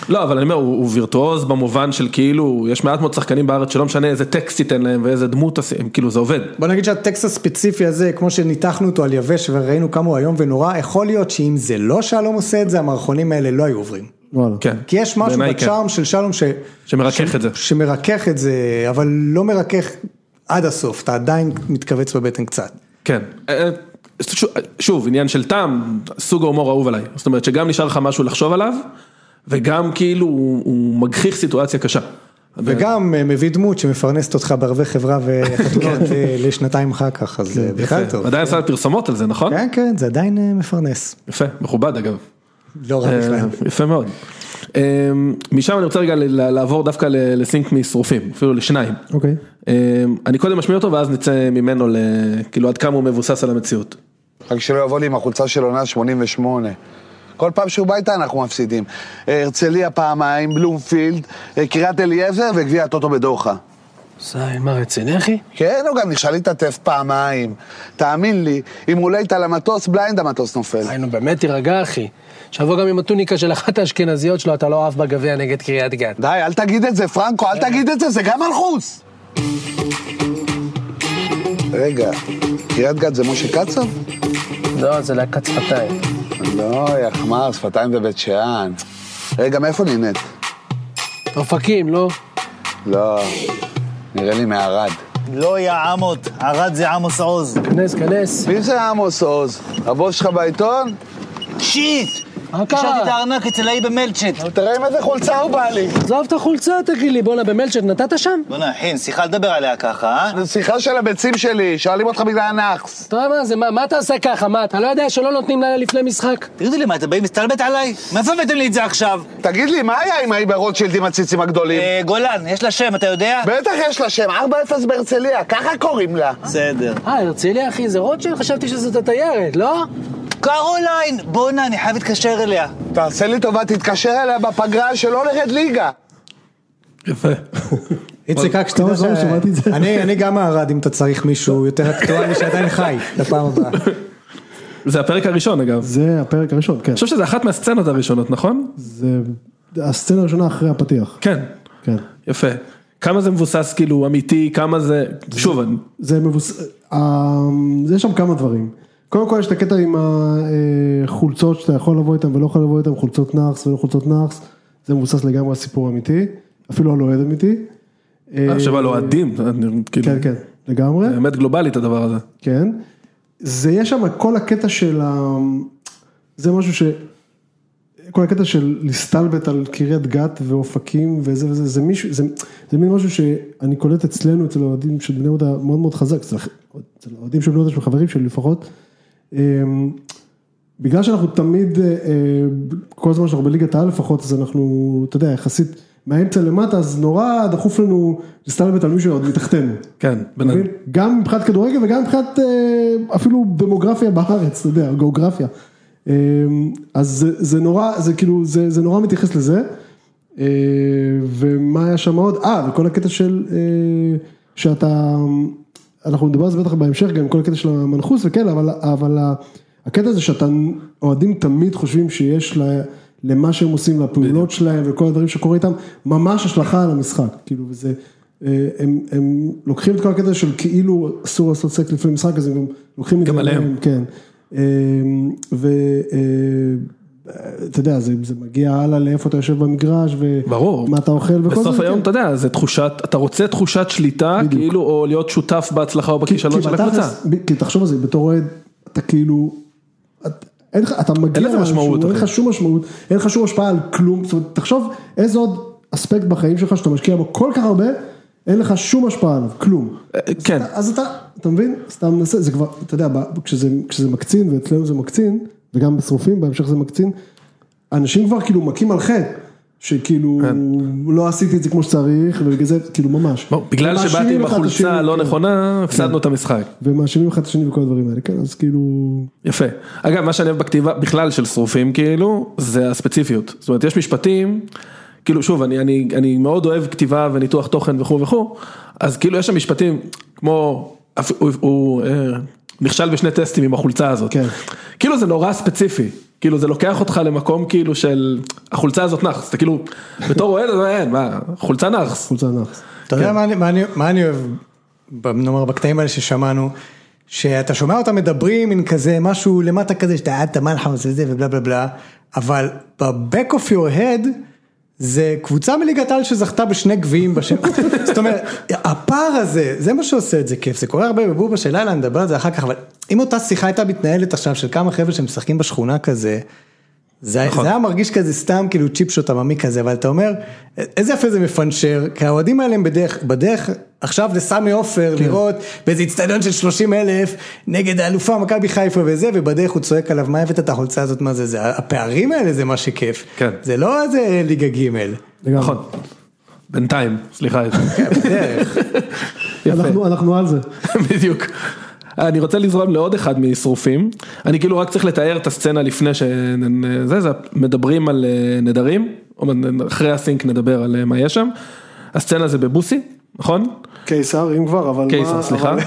לא, אבל אני אומר, הוא הוא וירטואוז במובן של כאילו, יש מעט מאוד שחקנים בארץ שלא משנה איזה טקסט ייתן להם ואיזה דמות עושים, כאילו זה עובד. בוא נגיד שהטקסט הספציפי הזה, כמו שניתחנו אותו על יבש וראינו כמה הוא איום ונורא, יכול להיות שאם זה לא שלום עושה את זה, המערכונים האלה לא היו עוברים. וואלה. כן. כי יש משהו כן. בצ'ארם של שלום ש... שמרכך את זה. שמרכך את זה, אבל לא מרכך עד הסוף, אתה עדיין מתכווץ בבטן קצת. כן. אה, שוב- שוב, עניין של טעם, סוג ההומור האהוב עליי. זאת אומרת שגם נשאר לך משהו לחשוב עליו, וגם כאילו הוא הוא מגחיך סיטואציה קשה. וגם אה, מביא דמות שמפרנסת אותך בערבי חברה וחתונות אה, לשנתיים אחר כך, אז זה בכלל טוב. עדיין עשה פרסומות על זה, נכון? כן, כן, זה עדיין אה, מפרנס. יפה, מכובד אגב. לא רע בכלל. אה, יפה מאוד. אה, משם אני רוצה רגע ל- לעבור דווקא לסינק משרופים, אפילו לשניים. אוקיי. אה, אני קודם משמיע אותו ואז נצא ממנו ל... כאילו עד כמה הוא מבוסס על המציאות. רק שלא יבוא לי עם החולצה של עונה 88. כל פעם שהוא בא איתה אנחנו מפסידים. הרצליה פעמיים, בלומפילד, קריית אליעזר וגביע הטוטו בדוחה. זין, מה רציני אחי? כן, הוא גם נכשל להתעטף פעמיים. תאמין לי, אם הוא עולה איתה למטוס, בליינד המטוס נופל. היינו באמת תירגע אחי. שיבוא גם עם הטוניקה של אחת האשכנזיות שלו, אתה לא עף בגביע נגד קריית גת. די, אל תגיד את זה, פרנקו, אל תגיד את זה, זה גם מלכוס! רגע, קריית גת זה משה קצב? לא, זה להקת שפתיים. לא, יחמר, שפתיים בבית שאן. רגע, מאיפה נהנית? אופקים, לא? לא, נראה לי מערד. לא, יא עמות, ערד זה עמוס עוז. כנס, כנס. מי זה עמוס עוז? הבוס שלך בעיתון? שיט! מה קרה? השארתי את הארנק אצל ההיא במלצ'ט. תראה עם איזה חולצה הוא בא לי. עזוב את החולצה, תגיד לי, בואנה, במלצ'ט נתת שם? בוא'נה, אחי, שיחה לדבר עליה ככה, אה? זו שיחה של הביצים שלי, שואלים אותך בגלל הנאחס. אתה יודע מה זה, מה, מה אתה עושה ככה, מה, אתה לא יודע שלא נותנים לילה לפני משחק? תגידו לי, מה, אתם באים להסתלבט עליי? מאיפה הבאתם לי את זה עכשיו? תגיד לי, מה היה עם ההיא ברוטשילד עם הציצים הגדולים? אה, גולן, יש לה שם, אתה יודע? בטח יש לה שם, 4-0 בהרצליה, ככה קוראים לה. בסדר. אה, הרצליה אחי, זה רוטשילד? חשבתי שזאת התיירת, לא? קרוליין! בוא'נה, אני חייב להתקשר אליה. תעשה לי טובה, תתקשר אליה בפגרה שלא נרד ליגה. יפה. איציק, רק שתדע זה. אני אני גם מערד אם אתה צריך מישהו יותר אקטואלי שעדיין חי לפעם הבאה. זה הפרק הראשון אגב. זה הפרק הראשון, כן. אני חושב שזה אחת מהסצנות הראשונות, נכון? זה הסצנה הראשונה אחרי הפתיח. כן. כן. יפה. כמה זה מבוסס כאילו אמיתי, כמה זה, שוב, אני- זה מבוס... אה, יש שם כמה דברים. קודם כל יש את הקטע עם החולצות שאתה יכול לבוא איתן ולא יכול לבוא איתן, חולצות נאחס ולא חולצות נאחס, זה מבוסס לגמרי על סיפור אמיתי, אפילו על אוהד אמיתי. אה, אני חושב על אוהדים, כאילו, כן, כן, לגמרי. באמת גלובלית הדבר הזה. כן. זה יש שם כל הקטע של ה... זה משהו ש... כל הקטע של להסתלבט על קריית גת ואופקים וזה וזה, זה מישהו, זה, זה מין משהו שאני קולט אצלנו, אצל האוהדים של בני יהודה מאוד מאוד חזק, אצל האוהדים של בני יהודה, של חברים שלי לפחות. אמ, בגלל שאנחנו תמיד, אה, אה, כל הזמן שאנחנו בליגת העל לפחות, אז אנחנו, אתה יודע, יחסית מהאמצע למטה, אז נורא דחוף לנו להסתלבט על מישהו עוד מתחתנו. כן, מבין? גם מבחינת כדורגל וגם מבחינת אה, אפילו דמוגרפיה בארץ, אתה יודע, גיאוגרפיה. אה, אז זה, זה נורא, זה כאילו, זה, זה נורא מתייחס לזה. ומה היה שם עוד? אה, וכל הקטע של, שאתה, אנחנו נדבר על זה בטח בהמשך, גם כל הקטע של המנחוס וכאלה, אבל, אבל הקטע הזה שאתה, אוהדים תמיד חושבים שיש לה, למה שהם עושים, לפעולות שלהם וכל הדברים שקורה איתם, ממש השלכה על המשחק, כאילו, וזה, אה, הם, הם לוקחים את כל הקטע של כאילו אסור לעשות סקס לפני משחק, אז הם גם לוקחים את זה גם עליהם. כן. ואתה יודע, זה, זה מגיע הלאה לאיפה אתה יושב במגרש. ומה אתה אוכל וכל זה. בסוף היום כן. אתה יודע, זה תחושת, אתה רוצה תחושת שליטה, בדיוק. כאילו, או להיות שותף בהצלחה או כי- בכישלון כי של הקבוצה. כי תחשוב על זה, בתור אוהד, אתה כאילו, את- אין אתה מגיע, אין לזה משמעות, אין אחי. לך שום משמעות, אין לך שום השפעה על כלום, זאת אומרת, תחשוב איזה עוד אספקט בחיים שלך שאתה משקיע בו כל כך הרבה, אין לך שום השפעה עליו, כלום. כן, אז אתה, אתה מבין? סתם מנסה, זה כבר, אתה יודע, כשזה, כשזה מקצין, ואצלנו זה מקצין, וגם בשרופים, בהמשך זה מקצין, אנשים כבר כאילו מכים על חטא, שכאילו, לא עשיתי את זה כמו שצריך, ובגלל זה, כאילו ממש. בוא, בגלל שבאתי עם החולצה הלא כן. נכונה, הפסדנו את המשחק. ומאשימים אחד את השני וכל הדברים האלה, כן, אז כאילו, יפה. אגב, מה שאני אוהב בכתיבה בכלל של שרופים, כאילו, זה הספציפיות. זאת אומרת, יש משפטים, כאילו, שוב, אני, אני, אני מאוד אוהב כתיבה וניתוח תוכן וכו' וכו', אז כאילו יש שם משפטים, כמו, אפ- הוא, הוא אה, נכשל בשני טסטים עם החולצה הזאת. כן. כאילו זה נורא ספציפי. כאילו זה לוקח אותך למקום כאילו של החולצה הזאת נאחס, אתה כאילו בתור אוהד, אז אין, מה, חולצה נאחס. חולצה נאחס. אתה יודע מה אני- מה אני- מה אני אוהב, נאמר בקטעים האלה ששמענו, שאתה שומע אותם מדברים מין כזה משהו למטה כזה שאתה עד את המלחמס וזה ובלה בלה בלה, אבל ב-back of your head זה קבוצה מליגת העל שזכתה בשני גביעים בשם, זאת אומרת, הפער הזה, זה מה שעושה את זה כיף, זה קורה הרבה בבובה של לילה, נדבר על זה אחר כך, אבל אם אותה שיחה הייתה מתנהלת עכשיו של כמה חבר'ה שמשחקים בשכונה כזה, זה, נכון. זה היה מרגיש כזה סתם כאילו צ'יפ שוט עממי כזה, אבל אתה אומר, איזה יפה זה מפנצ'ר, כי האוהדים האלה הם בדרך, בדרך עכשיו לסמי עופר כן. לראות באיזה איצטדיון של 30 אלף נגד האלופה מכבי חיפה וזה, ובדרך הוא צועק עליו, מה הבאת את החולצה הזאת, מה זה, זה, הפערים האלה זה מה שכיף, כן. זה לא איזה ליגה ג'. נכון. בינתיים, סליחה. בדרך. אנחנו, אנחנו על זה. בדיוק. אני רוצה לזרום לעוד אחד משרופים, אני כאילו רק צריך לתאר את הסצנה לפני שזה, זה, מדברים על אה, נדרים, אחרי הסינק נדבר על אה, מה יש שם, הסצנה זה בבוסי, נכון? קיסר, אם כבר, אבל קיסר, מה, סליחה. אבל,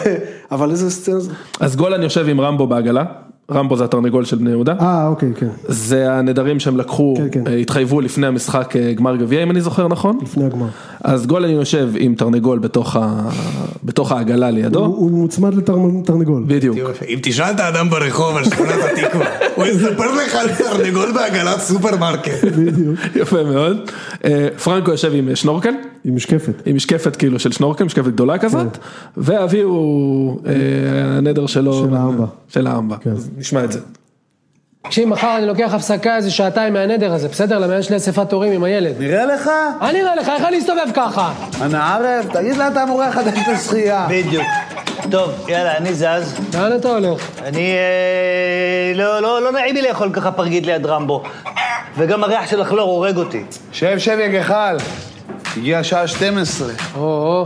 אבל איזה סצנה זה? אז גולן יושב עם רמבו בעגלה, רמבו זה התרנגול של בני יהודה, אה, אוקיי, כן, זה הנדרים שהם לקחו, כן, כן. אה, התחייבו לפני המשחק אה, גמר גביע אם אני זוכר נכון, לפני הגמר. אז גולן יושב עם תרנגול בתוך ה- בתוך העגלה לידו, הוא, הוא מוצמד לתרנגול. בדיוק. אם תשאל את האדם ברחוב על שכונת התקווה, הוא יספר לך על תרנגול בעגלת סופרמרקט. בדיוק. יפה מאוד. אה, פרנקו יושב עם שנורקל, עם משקפת. עם משקפת כאילו של שנורקל, משקפת גדולה כזאת, ואבי הוא אה, הנדר שלו. של האמבה. של האמבה, כן. נשמע את זה. תקשיב, מחר אני לוקח הפסקה איזה שעתיים מהנדר הזה, בסדר? למה יש לי אספת הורים עם הילד. נראה לך? מה נראה לך? איך אני אסתובב ככה? אנא ערב, תגיד לה אתה המורה החדש של השחייה. בדיוק. טוב, יאללה, אני זז. לאן אתה הולך? אני... אה, לא, לא, לא נעים לי לאכול ככה פרגית ליד רמבו. וגם הריח של הכלור הורג אותי. שב, שב, יא גחל. הגיעה השעה 12. או-או.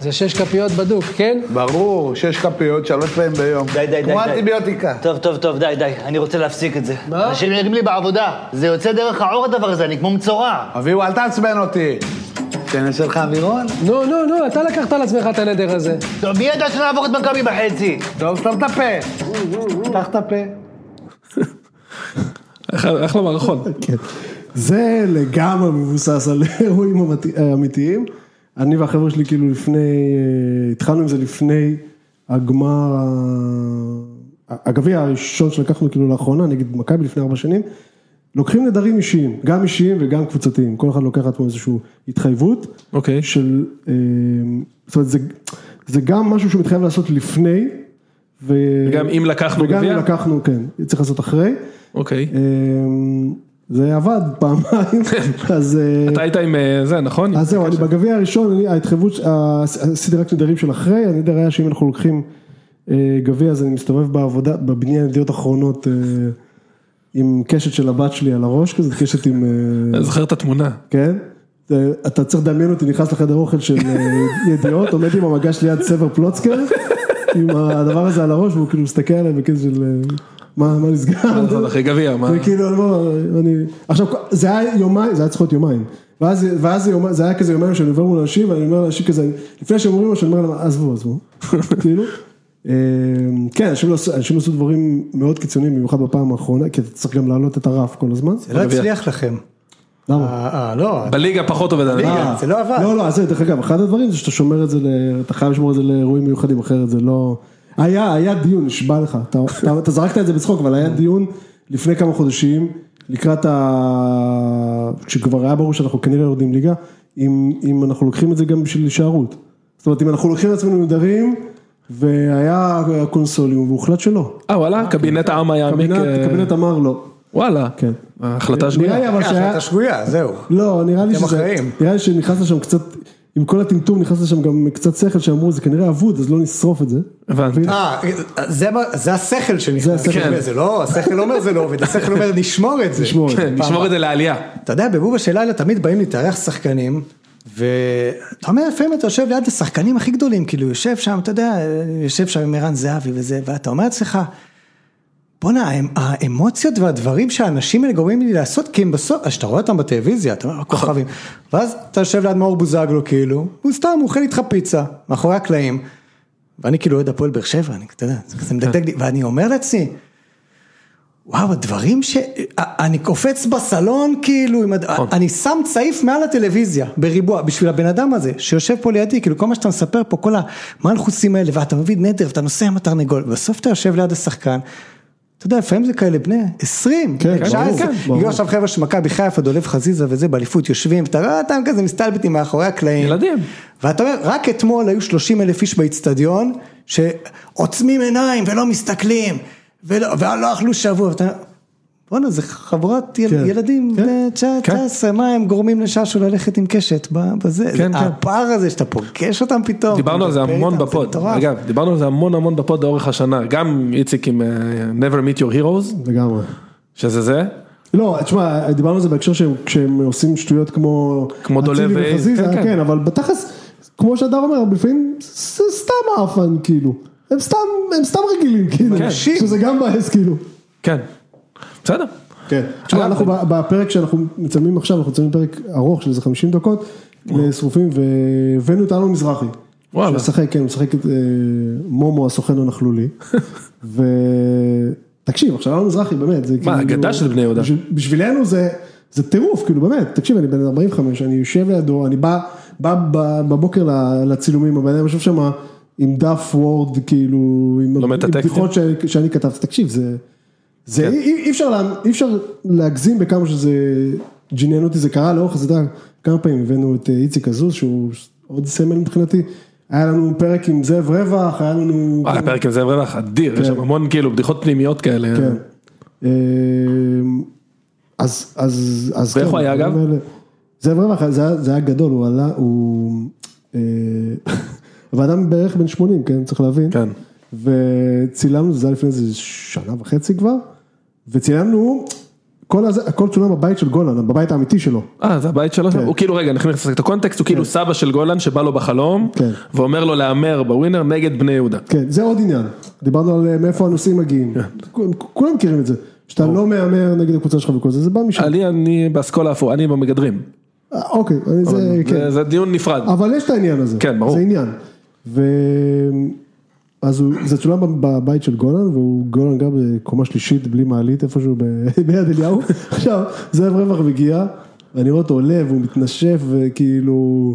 זה שש כפיות בדוק, כן? ברור, שש כפיות, שלוש פעמים ביום. די, די, די. כמו. אנטיביוטיקה. טוב, טוב, טוב, די, די. אני רוצה להפסיק את זה. מה? אנשים נראים לי בעבודה. זה יוצא דרך העור הדבר הזה, אני כמו מצורע. אביהו, אל תעצבן אותי. כן, יש לך אווירון? נו, נו, נו, אתה לקחת על עצמך את הנדר הזה. טוב, מי ידע שנעבור את מכבי בחצי? טוב, סתום את הפה. פתח את הפה. אחלה אחלה מערכון. זה לגמרי מבוסס על אירועים אמיתי- אמיתיים, אני והחבר'ה שלי כאילו לפני, התחלנו עם זה לפני הגמר, הגביע הראשון שלקחנו כאילו לאחרונה, נגיד מכבי לפני ארבע שנים, לוקחים נדרים אישיים, גם אישיים וגם קבוצתיים, כל אחד לוקח לעצמו איזושהי התחייבות. אוקיי. של, אה, זאת אומרת, זה, זה גם משהו שהוא מתחייב לעשות לפני. ו... וגם אם לקחנו וגם גביע? אם לקחנו, כן, צריך לעשות אחרי. אוקיי. אה, זה עבד פעמיים, אז... אה, אתה היית עם אה, זה, נכון? אז זהו, אני בגביע הראשון, אני, ההתחייבות, ה- עשיתי רק נדרים של אחרי, הנדר היה שאם אנחנו לוקחים אה, גביע, אז אני מסתובב בעבודה, בבניין ידיעות אחרונות, עם קשת של הבת שלי על הראש, כזאת קשת עם, אני זוכר את התמונה. כן? אתה צריך לדמיין אותי נכנס לחדר אוכל של ידיעות, עומד עם המגש ליד סבר פלוצקר, עם הדבר הזה על הראש, והוא כאילו מסתכל עליי בכזה של מה מה נסגר. אחרי גביע, מה? וכאילו, לא, אני, עכשיו, זה היה יומיים, זה היה צריך להיות יומיים. ואז, ואז זה, יומיים, זה היה כזה יומיים שאני עובר מול אנשים, ואני אומר לאנשים כזה, לפני שהם אומרים משהו, אני אומר להם, עזבו, עזבו, כאילו. אה, כן, אנשים לא עשו- אנשים עשו דברים מאוד קיצוניים, במיוחד בפעם האחרונה, כי אתה צריך גם להעלות את הרף כל הזמן. זה לא הצליח לכם. למה? אה, אה, לא, בליגה פחות עובד. הליגה. זה לא עבד. לא, לא, אז זה, דרך אגב, אחד הדברים זה שאתה שומר את זה, אתה חייב לשמור את זה לאירועים מיוחדים, אחרת זה לא... היה, היה דיון, נשבע לך, אתה, אתה, אתה זרקת את זה בצחוק, אבל היה דיון לפני כמה חודשים, לקראת ה... כשכבר היה ברור שאנחנו כנראה יורדים ליגה, אם, אם אנחנו לוקחים את זה גם בשביל הישארות. זאת אומרת, אם אנחנו לוקחים לעצמנו נדרים, והיה קונסוליום, והוחלט שלא. אה וואלה, קבינט העם היעמיק. קבינט, אה, קבינט אמר לא. וואלה. כן. ההחלטה נראה שגויה. לי אבל אה, שהיה... החלטה שגויה, זהו. לא, נראה לי אתם שזה, אחראים. נראה לי שנכנס לשם קצת, עם כל הטמטום נכנס לשם גם קצת שכל שאמרו זה כנראה אבוד אז לא נשרוף את זה. הבנתי. אה, זה השכל שנכנס. השכל. כן. זה לא, השכל אומר זה לא עובד, השכל אומר נשמור את זה. נשמור את זה. כן, נשמור את זה לעלייה. אתה יודע, בבובה של לילה תמיד באים להתארח שחקנים, ואתה אומר, לפעמים אתה יושב ליד השחקנים הכי גדולים, כאילו יושב שם, אתה יודע, יושב שם עם ערן זהבי וזה, ואתה אומר לעצמך, בואנה, האמ- האמוציות והדברים שהאנשים האלה גורמים לי לעשות, כי הם בסוף, אז שאתה רואה אותם בטלוויזיה, אתה אומר, הכוכבים, ואז אתה יושב ליד מאור בוזגלו, כאילו, הוא סתם, אוכל איתך פיצה, מאחורי הקלעים, ואני כאילו אוהד הפועל באר שבע, אני, אתה יודע, זה כזה מדגדג לי, ואני אומר לעצמי, וואו, הדברים ש... אני קופץ בסלון, כאילו, עם הד- אני שם צעיף מעל הטלוויזיה, בריבוע, בשביל הבן אדם הזה, שיושב פה לידי, כאילו, כל מה שאתה מספר פה, כל המנחוסים האלה, ואתה מביא נדר, ואתה נוסע עם התרנגול, ובסוף אתה יושב ליד השחקן, אתה יודע, לפעמים זה כאלה בני 20, כן, בני 19, ברור, ברור. הגיעו עכשיו חבר'ה של מכבי חיפה, דולב חזיזה וזה, באליפות יושבים, ואתה רואה אותם כזה מסתלבטים מאחורי הקלעים. ילדים. ואתה אומר, רק אתמול היו 30 אלף איש באיצטדיון, שעוצמים עיניים ולא מסתכלים, ולא, ולא אכלו שבוע, ואתה אומר, בואנה, זה חברות יל, כן. ילדים כן. בני 19, מה הם גורמים לששו ללכת עם קשת ב- בזה, כן, כן. הפער הזה שאתה פוגש אותם פתאום. דיברנו על זה המון איתם, זה בפוד, מטורף. אגב, דיברנו על זה המון המון בפוד לאורך השנה, גם איציק עם אה, never meet your heroes, לגמרי. שזה זה, לא, תשמע, דיברנו על זה בהקשר שהם, כשהם עושים שטויות כמו... כמו דולב וחזיזה, כן, כן. כן, אבל בתכלס, כמו שהדר אומר, לפעמים זה סתם האפן, כאילו. הם סתם, הם סתם רגילים, כאילו. כן. שזה גם מבאס, כאילו. כן, בסדר, כן. תשמע, אנחנו בפרק שאנחנו מצלמים עכשיו, אנחנו מצלמים פרק ארוך של איזה 50 דקות, לשרופים, והבאנו את אלון מזרחי. וואלה. שמשחק, כן, משחק את אה, מומו הסוכן הנכלולי. ותקשיב, עכשיו אלון מזרחי, באמת, זה כאילו... אגדה של בני יהודה. בשביל- בשבילנו זה, זה טירוף, כאילו באמת, תקשיב, אני בן 45, אני יושב לידו, אני בא, בא ב- בבוקר לצילומים, הבן אדם יושב שם עם דף וורד, כאילו, עם? בדיחות שאני כתבתי, תקשיב, זה... זה כן. אי, אי אפשר, לה- אי אפשר להגזים בכמה שזה ג'ינן אותי, זה קרה לאורך, יודע, כמה פעמים הבאנו את אה, איציק עזוז, שהוא עוד סמל מבחינתי, היה לנו פרק עם זאב רווח, היה לנו... וואי, הפרק עם זאב רווח אדיר, יש שם המון כאילו בדיחות פנימיות כאלה, כן. אמ, אז, אז, אז... ואיך כן, הוא היה, אגב? זאב רווח, זה היה- זה היה גדול, הוא עלה, הוא... אה, ואדם בערך בן 80, כן, צריך להבין. כן. וצילמנו, זה היה לפני איזה שנה וחצי כבר, וצילמנו, כל הזה, הכל צולם בבית של גולן, בבית האמיתי שלו. אה זה הבית שלו, הוא כאילו רגע נכנס לשחק את הקונטקסט, הוא כאילו סבא של גולן שבא לו בחלום, כן. ואומר לו להמר בווינר נגד בני יהודה, כן, זה עוד עניין. דיברנו על אה, מאיפה הנושאים מגיעים. כולם- כולם מכירים את זה. שאתה לא מהמר נגד הקבוצה שלך וכל זה, זה בא משם. אני אני באסכולה הפוך, אני במגדרים, אה, אוקיי, זה, כן. זה- זה דיון נפרד, אבל יש את העניין הזה. כן, ברור. זה עניין. אז הוא, זה צולם בבית של גולן, והוא גולן גר בקומה שלישית בלי מעלית איפשהו ביד אליהו. עכשיו, זאב רווח מגיע, ואני רואה אותו עולה והוא מתנשף וכאילו...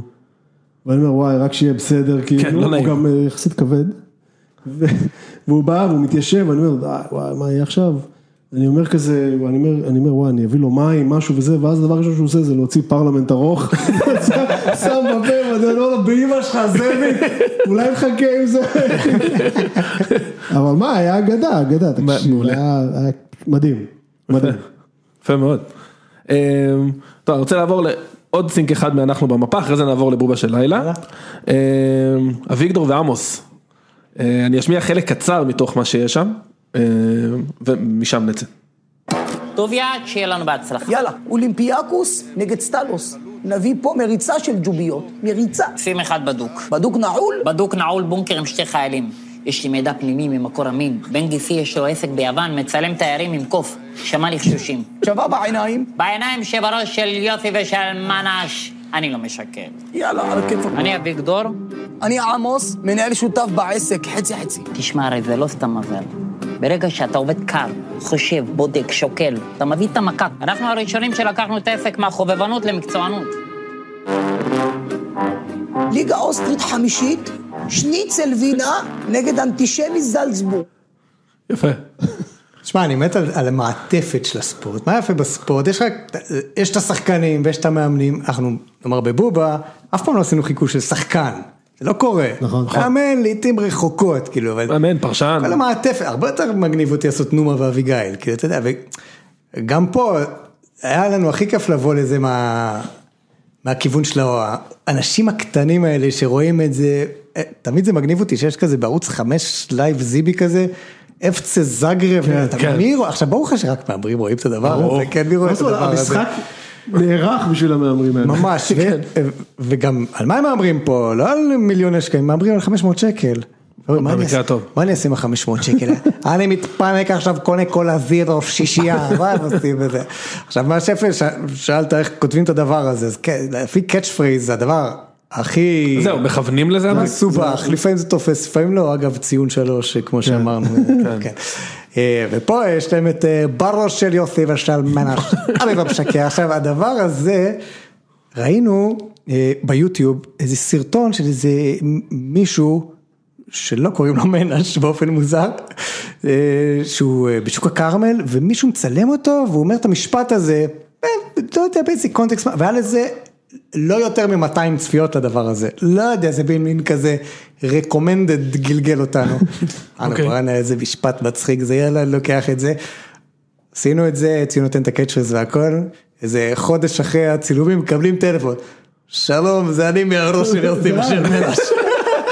ואני אומר וואי רק שיהיה בסדר, כאילו, לא הוא. גם אה, יחסית כבד, והוא בא והוא מתיישב, אני אומר די וואי מה יהיה עכשיו, אני אומר כזה, אני אומר, אני אומר וואי אני אביא לו מים משהו וזה, ואז הדבר הראשון שהוא עושה זה להוציא פרלמנט ארוך, שם בפה, ואני אומר לו באמא שלך זאביק, אולי נחכה עם זה, אבל מה היה אגדה, אגדה, תקשיב. היה מדהים, מדהים. יפה מאוד. אמ, טוב, אני רוצה לעבור לעוד סינק אחד מאנחנו במפה, אחרי זה נעבור לבובה של לילה. אמ, אביגדור ועמוס. אה, אני אשמיע חלק קצר מתוך מה שיש שם, ומשם נצא. טוב יד, שיהיה לנו בהצלחה. יאללה, אולימפיאקוס נגד סטלוס. נביא פה מריצה של ג'וביות. מריצה. שים אחד בדוק. בדוק נעול? בדוק נעול בונקר עם שתי חיילים. יש לי מידע פנימי ממקור אמין. בן גיסי יש לו עסק ביוון, מצלם תיירים עם קוף. שמע לחשושים. שווה בעיניים? בעיניים שבראש של יוסי ושל מנש. אני לא משקר. יאללה, על הכיפאק. אני אביגדור. אני עמוס, מנהל שותף בעסק, חצי חצי. תשמע, הרי זה לא סתם מזל. ברגע שאתה עובד קר, חושב, בודק, שוקל, אתה מביא את המכה. אנחנו הראשונים שלקחנו את העסק מהחובבנות למקצוענות. ליגה אוסטרית חמישית, שניצל וינה נגד אנטישמי זלצבורג. יפה. תשמע, אני מת על, על המעטפת של הספורט. מה יפה בספורט? יש רק, יש את השחקנים ויש את המאמנים. אנחנו, נאמר בבובה, אף פעם לא עשינו חיקוי של שחקן. זה לא קורה. נכון. מאמן לעיתים רחוקות, כאילו, אבל... מאמן, פרשן. כל המעטפת, הרבה יותר מגניב אותי לעשות נומה ואביגיל, כאילו, אתה יודע, וגם פה, היה לנו הכי כיף לבוא לזה מה... מהכיוון של האנשים הקטנים האלה שרואים את זה, אה, תמיד זה מגניב אותי שיש כזה בערוץ חמש live זיבי כזה, אפצה זגרב, אתה כן. מי רואה, עכשיו ברור לך שרק מהמרים רואים את הדבר. הזה, כן, מי רואה את הדבר הזה. נערך בשביל המהמרים האלה. ממש, ו- וגם על מה הם מהמרים פה? לא על מיליוני שקלים, מהמרים על 500 שקל. מה אני אעשה- עם ה-500 שקל? אני מתפנק עכשיו, קונה קולה זירו שישייה, מה הם עושים בזה? עכשיו מה שפל, שאלת איך כותבים את הדבר הזה, אז כן, לפי catch phrase זה הדבר הכי... זהו, מכוונים לזה? מסובך, לפעמים זה תופס, לפעמים לא, אגב ציון שלוש, כמו שאמרנו, כן. אה, ופה יש להם את אה, בראש של יוסי ושל מנש, אני לא משקר, עכשיו הדבר הזה, ראינו אה, ביוטיוב איזה סרטון של איזה מישהו, שלא קוראים לו מנש באופן מוזר, אה, שהוא אה, בשוק הכרמל, ומישהו מצלם אותו, והוא אומר את המשפט הזה, אה, לא יודע באיזה קונטקסט, והיה לזה לא יותר מ-200 צפיות לדבר הזה, לא יודע, זה בין מין כזה recommended גלגל אותנו. אנו אוקיי. בואנה איזה משפט מצחיק זה, יאללה, אני לוקח את זה. עשינו את זה, ציון נותן את הקאצ'רס והכל, איזה חודש אחרי הצילומים מקבלים טלפון. שלום, זה אני מהראש של יוסי בשל מנש.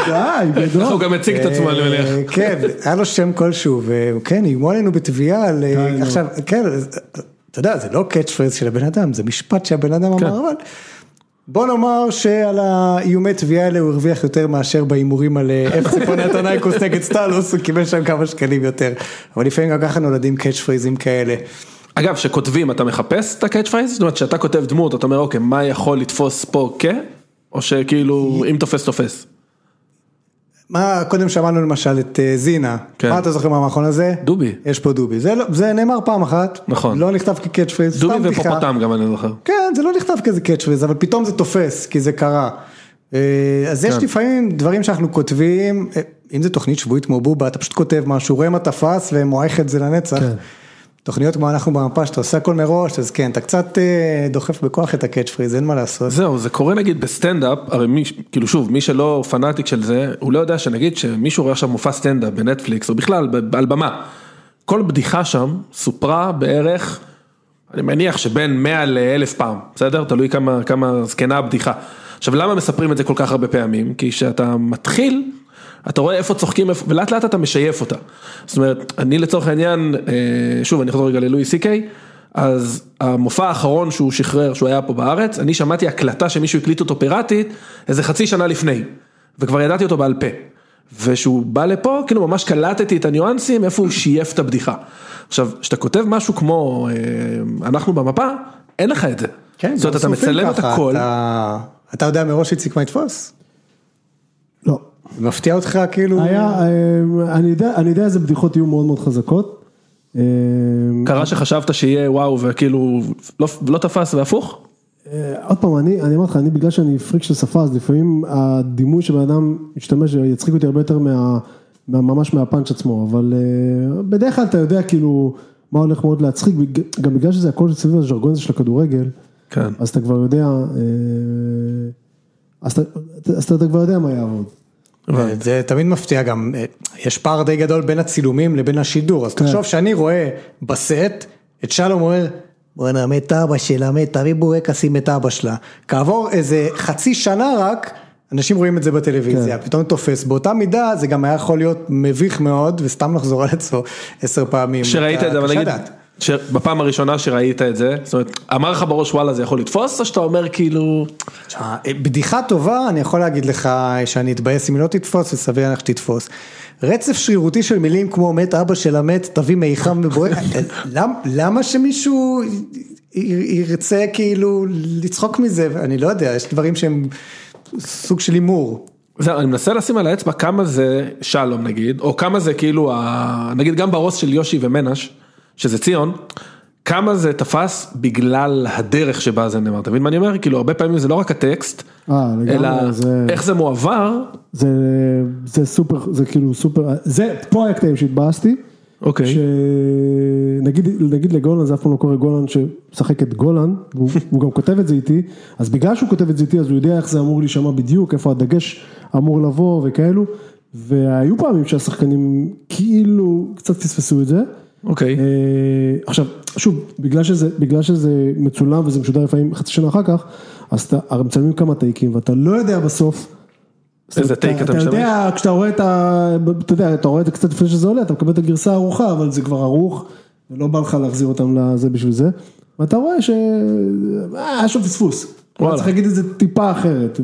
די, איך הוא גם הציג את עצמו, אני מניח. אה, כן, היה לו שם כלשהו, וכן, איימו עלינו בתביעה על... אה. עכשיו, כן, אתה יודע, זה לא קאץ' פרייז של הבן אדם, זה משפט שהבן אדם כן. אמר, אבל... בוא נאמר שעל האיומי תביעה האלה הוא הרוויח יותר מאשר בהימורים על אה, אפסי פנאתינייקוס נגד סטלוס, הוא קיבל שם כמה שקלים יותר. אבל לפעמים גם ככה נולדים catch phrase ים כאלה. אגב, כשכותבים אתה מחפש את ה catch phrase? זאת אומרת, כשאתה כותב דמות, אתה אומר, אוקיי, מה יכול לתפוס פה כ? או שכאילו, אם תופס, תופס. מה, קודם שמענו למשל את אה, זינה, כן. מה אתה זוכר מהמכון הזה? דובי. יש פה דובי, זה, לא- זה נאמר פעם אחת, נכון. לא נכתב כ catch דובי סתם בדיחה. ופופוטם גם אני זוכר. כן, זה לא נכתב כזה catch phrase, אבל פתאום זה תופס, כי זה קרה. אה, אז יש כן. לפעמים דברים שאנחנו כותבים, אה, אם זה תוכנית שבועית כמו בובה, אתה פשוט כותב משהו, רואה מה תפס ומועך את זה לנצח. כן. תוכניות כמו אנחנו במפה, שאתה עושה הכל מראש, אז כן, אתה קצת אה, דוחף בכוח את ה catch phrase, אין מה לעשות. זהו, זה קורה נגיד בסטנדאפ, הרי מי, כאילו שוב, מי שלא פנאטיק של זה, הוא לא יודע שנגיד שמישהו רואה עכשיו מופע סטנדאפ בנטפליקס, או בכלל, על במה, כל בדיחה שם סופרה בערך, אני מניח שבין 100 ל-1000 פעם, בסדר? תלוי כמה, כמה זקנה הבדיחה. עכשיו למה מספרים את זה כל כך הרבה פעמים? כי כשאתה מתחיל, אתה רואה איפה צוחקים, איפה- ולאט לאט אתה משייף אותה. זאת אומרת, אני לצורך העניין, אה, שוב אני אחזור רגע ללואי סי קיי, אז המופע האחרון שהוא שחרר, שהוא היה פה בארץ, אני שמעתי הקלטה שמישהו הקליט אותו פיראטית, איזה חצי שנה לפני, וכבר ידעתי אותו בעל פה. וכשהוא בא לפה, כאילו ממש קלטתי את הניואנסים, איפה הוא שייף את הבדיחה. עכשיו, כשאתה כותב משהו כמו, אה, אנחנו במפה, אין לך את זה. כן, זאת אומרת, אתה מצלם את הכל. אתה- אתה יודע מראש איציק מה יתפוס? מפתיע אותך כאילו? היה, אה, אני יודע, אני יודע איזה בדיחות יהיו מאוד מאוד חזקות. אה, קרה שחשבת שיהיה וואו וכאילו לא, לא תפס והפוך? אה, עוד פעם, אני, אני אומר לך, אני בגלל שאני פריק של שפה, אז לפעמים הדימוי שבן אדם משתמש יצחיק אותי הרבה יותר מה, מה, ממש מהפאנץ' עצמו, אבל בדרך כלל אתה יודע כאילו מה הולך מאוד להצחיק, גם בגלל שזה הכל סביב הז'רגון הזה של הכדורגל, כן. אז אתה כבר יודע, אז אתה, אז אתה כבר יודע מה יעבוד. זה תמיד מפתיע גם, אה, יש פער די גדול בין הצילומים לבין השידור, אז כן. תחשוב שאני רואה בסט את שלום אומר, בואנה מת אבא שלה, מת, תביא בורקסים את אבא שלה. כעבור איזה חצי שנה רק, אנשים רואים את זה בטלוויזיה, כן. פתאום תופס. באותה מידה זה גם היה יכול להיות מביך מאוד, וסתם לחזור על עצמו עשר פעמים. שראית את זה, אבל נגיד. בפעם הראשונה שראית את זה, זאת אומרת, אמר לך בראש וואלה זה יכול לתפוס, או שאתה אומר כאילו, תשמע, בדיחה טובה, אני יכול להגיד לך שאני אתבאס אם היא לא תתפוס, וסביר להניח שתתפוס. רצף שרירותי של מילים כמו מת אבא של המת, תביא מיחם מבוער, למ, למה שמישהו ירצה כאילו לצחוק מזה, אני לא יודע, יש דברים שהם סוג של הימור. זהו, אני מנסה לשים על האצבע כמה זה שלום נגיד, או כמה זה כאילו. נגיד גם בראש של יושי ומנש, שזה ציון, כמה זה תפס בגלל הדרך שבה זה נאמר, אתה מבין מה אני אומר? כאילו הרבה פעמים זה לא רק הטקסט, אה, אלא זה- איך זה מועבר, זה, זה סופר, זה כאילו סופר, זה, פה היה קטעים שהתבאסתי. אוקיי. שנגיד, נגיד לגולן זה אף פעם לא קורה גולן שמשחק את גולן, והוא גם כותב את זה איתי, אז בגלל שהוא כותב את זה איתי אז הוא יודע איך זה אמור להישמע בדיוק, איפה הדגש אמור לבוא וכאלו, והיו פעמים שהשחקנים כאילו קצת פספסו את זה. אוקיי. אה, עכשיו, שוב, בגלל שזה, בגלל שזה מצולם וזה משודר לפעמים חצי שנה אחר כך, אז אתה, הרי מצלמים כמה טייקים ואתה לא יודע בסוף. איזה טייק אתה אתה משתמש? יודע, כשאתה רואה את ה... אתה יודע, אתה רואה את זה קצת לפני שזה עולה, אתה מקבל את הגרסה הערוכה, אבל זה כבר ערוך, ולא בא לך להחזיר אותם לזה בשביל זה, ואתה רואה ש... אה, היה שם פספוס. וואלה. צריך להגיד את זה טיפה אחרת.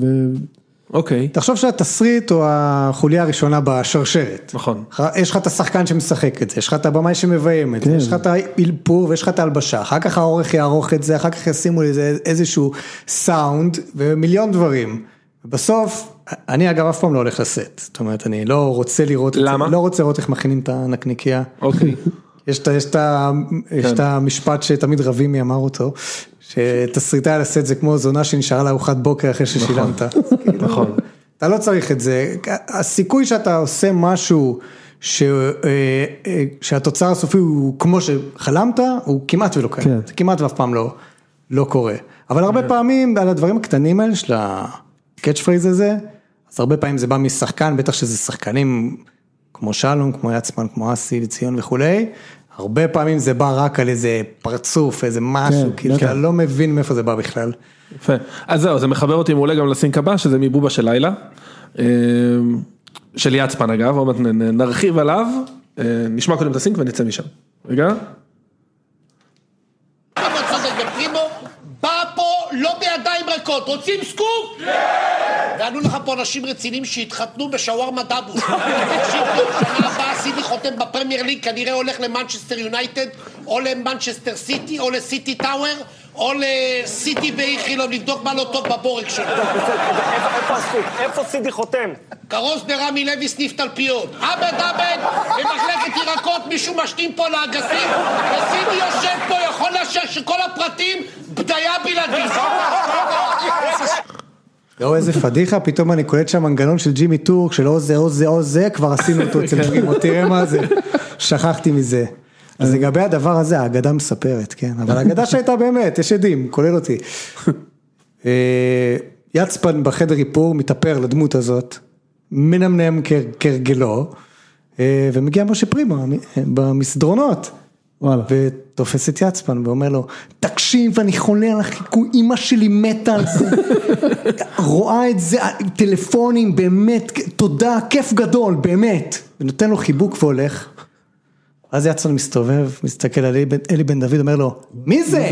אוקיי. תחשוב שהתסריט הוא החוליה הראשונה בשרשרת. נכון. יש לך את השחקן שמשחק את זה, יש לך את הבמאי שמביים את זה, כן. יש לך את האלפור ויש לך את ההלבשה, אחר כך העורך יערוך את זה, אחר כך ישימו לזה איזשהו סאונד ומיליון דברים. בסוף, אני אגב אף פעם לא הולך לסט, זאת אומרת אני לא רוצה לראות את למה? זה, לא רוצה לראות איך מכינים את הנקניקייה. אוקיי. יש ה- יש את כן. את המשפט שתמיד רבימי אמר אותו, שתסריטאי על הסט זה כמו זונה שנשארה לארוחת בוקר אחרי ששילמת. נכון. אתה לא צריך את זה, הסיכוי שאתה עושה משהו ש... אה, אה, שהתוצר הסופי הוא כמו שחלמת, הוא כמעט ולא קיים, כן. זה כמעט ואף פעם לא, לא קורה. אבל הרבה פעמים על הדברים הקטנים האלה של ה catch phrase הזה, אז הרבה פעמים זה בא משחקן, בטח שזה שחקנים כמו שלום, כמו יצמן, כמו אסי, ציון וכולי, הרבה פעמים זה בא רק על איזה פרצוף, איזה משהו, כן, כאילו בטח. אתה לא מבין מאיפה זה בא בכלל. יפה. אז זהו, זה מחבר אותי מעולה גם לסינק הבא, שזה מבובה של לילה. אה, של יצפן אגב, עוד מעט נרחיב עליו. אה, נשמע קודם את הסינק ונצא משם. רגע. פרימו צודק ופרימו בא פה לא ריקות, רוצים סקופ? כן! וענו לך פה אנשים רציניים שהתחתנו בשווארמה דאבוש. תקשיב טוב, שנה הבאה סידי חותם בפרמייר ליג, כנראה הולך למנצ'סטר יונייטד, או למנצ'סטר סיטי, או לסיטי טאוור, או ל CT באיכילוב, לבדוק מה לא טוב בבורג שלו. איפה הסקופ? איפה סידי חותם? כרוז ברמי לוי סניף תלפיות. עבד עבד, במחלקת ירקות מישהו משתין פה לאגסים, וסידי יושב פה, יכול לאשר שכל הפרטים בדיה בלעדית. לא איזה פדיחה, פתאום אני קולט שם מנגנון של ג'ימי טורק של או זה או זה או זה, כבר עשינו אותו אצל פרימו, תראה מה זה, שכחתי מזה. אז לגבי הדבר הזה, האגדה מספרת, כן, אבל האגדה שהייתה באמת, יש עדים, כולל אותי. אה, יצפן בחדר איפור מתאפר לדמות הזאת, מנמנם כהרגלו, אה, ומגיע משה פרימו אה, במסדרונות. וואלה. ותופס את יצפן ואומר לו, תקשיב, אני חולה על החיקוי, אימא שלי מתה על זה, רואה את זה, טלפונים, באמת, תודה, כיף גדול, באמת. ונותן לו חיבוק והולך. אז יצפן מסתובב, מסתכל על אלי בן- דוד, אומר לו, מי זה?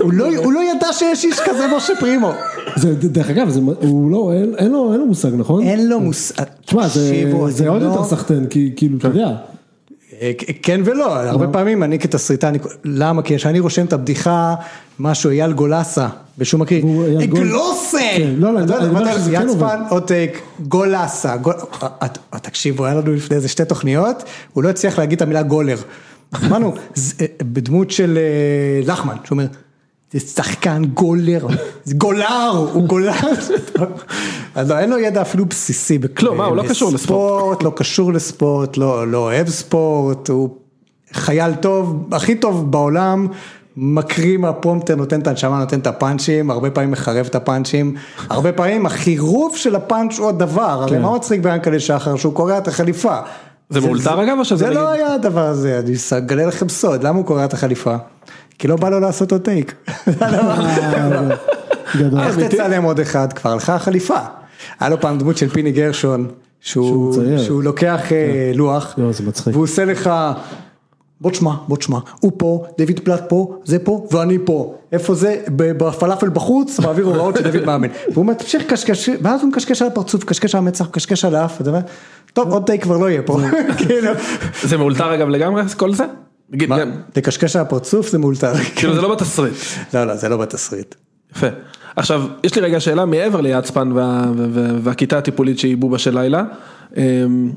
הוא לא- לא ידע שיש איש כזה משה פרימו. זה, דרך אגב, זה, הוא לא, אין, לו, מושג, נכון? אין לו מושג. תשמע, זה, עוד לא- יותר סחטיין, כי כאילו, אתה יודע. אה, כן ולא, הרבה פעמים אני כתסריטה, אני- למה? כי כשאני רושם את הבדיחה, משהו אייל גולסה, בשום מקריא, גול- גלוסה! כן, לא, לא, אני אומר אמרת, שזה כן עובד. גולסה, אה, אה, תקשיבו, היה לנו לפני איזה שתי תוכניות, הוא לא הצליח להגיד את המילה גולר. אמרנו, אה, בדמות של אה, לחמן, שאומר, זה שחקן גולר, זה גולר, הוא גולר. אז לא, אין לו ידע אפילו בסיסי בכלום. מה, הוא לא קשור לספורט. לא קשור לספורט, לא לא אוהב ספורט, הוא חייל טוב, הכי טוב בעולם. מקריא מהפרומטר, נותן את הנשמה, נותן את הפאנצ'ים, הרבה פעמים מחרב את הפאנצ'ים, הרבה פעמים החירוף של הפאנץ' הוא הדבר, הרי כן. מה מצחיק ביענקל'ה שחר שהוא קורע את החליפה. זה מאולתר אגב או שזה זה? לא היה הדבר הזה, אני אגלה לכם סוד, למה הוא קורע את החליפה? כי לא בא לו לעשות עוד טייק. איך תצלם עוד אחד? כבר הלכה החליפה. היה לו פעם דמות של פיני גרשון, שהוא לוקח אה, לוח, לא, זה מצחיק. והוא עושה לך, בוא תשמע, בוא תשמע, הוא פה, דויד פלט פה, זה פה, ואני פה. איפה זה? ב- בפלאפל בחוץ, מעביר הוראות של דויד מאמן. והוא אומר, תמשיך קשקש, ואז הוא מקשקש על הפרצוף, מקשקש על המצח, מקשקש על האף, טוב, עוד טייק כבר לא יהיה פה. כאילו, זה מאולתר אגב לגמרי כל זה? לקשקש על הפרצוף זה מאולתר. כאילו זה לא בתסריט. לא, לא, זה לא בתסריט. יפה. עכשיו, יש לי רגע שאלה מעבר ליעצפן וה, וה, וה, והכיתה הטיפולית שהיא בובה של לילה. אמ,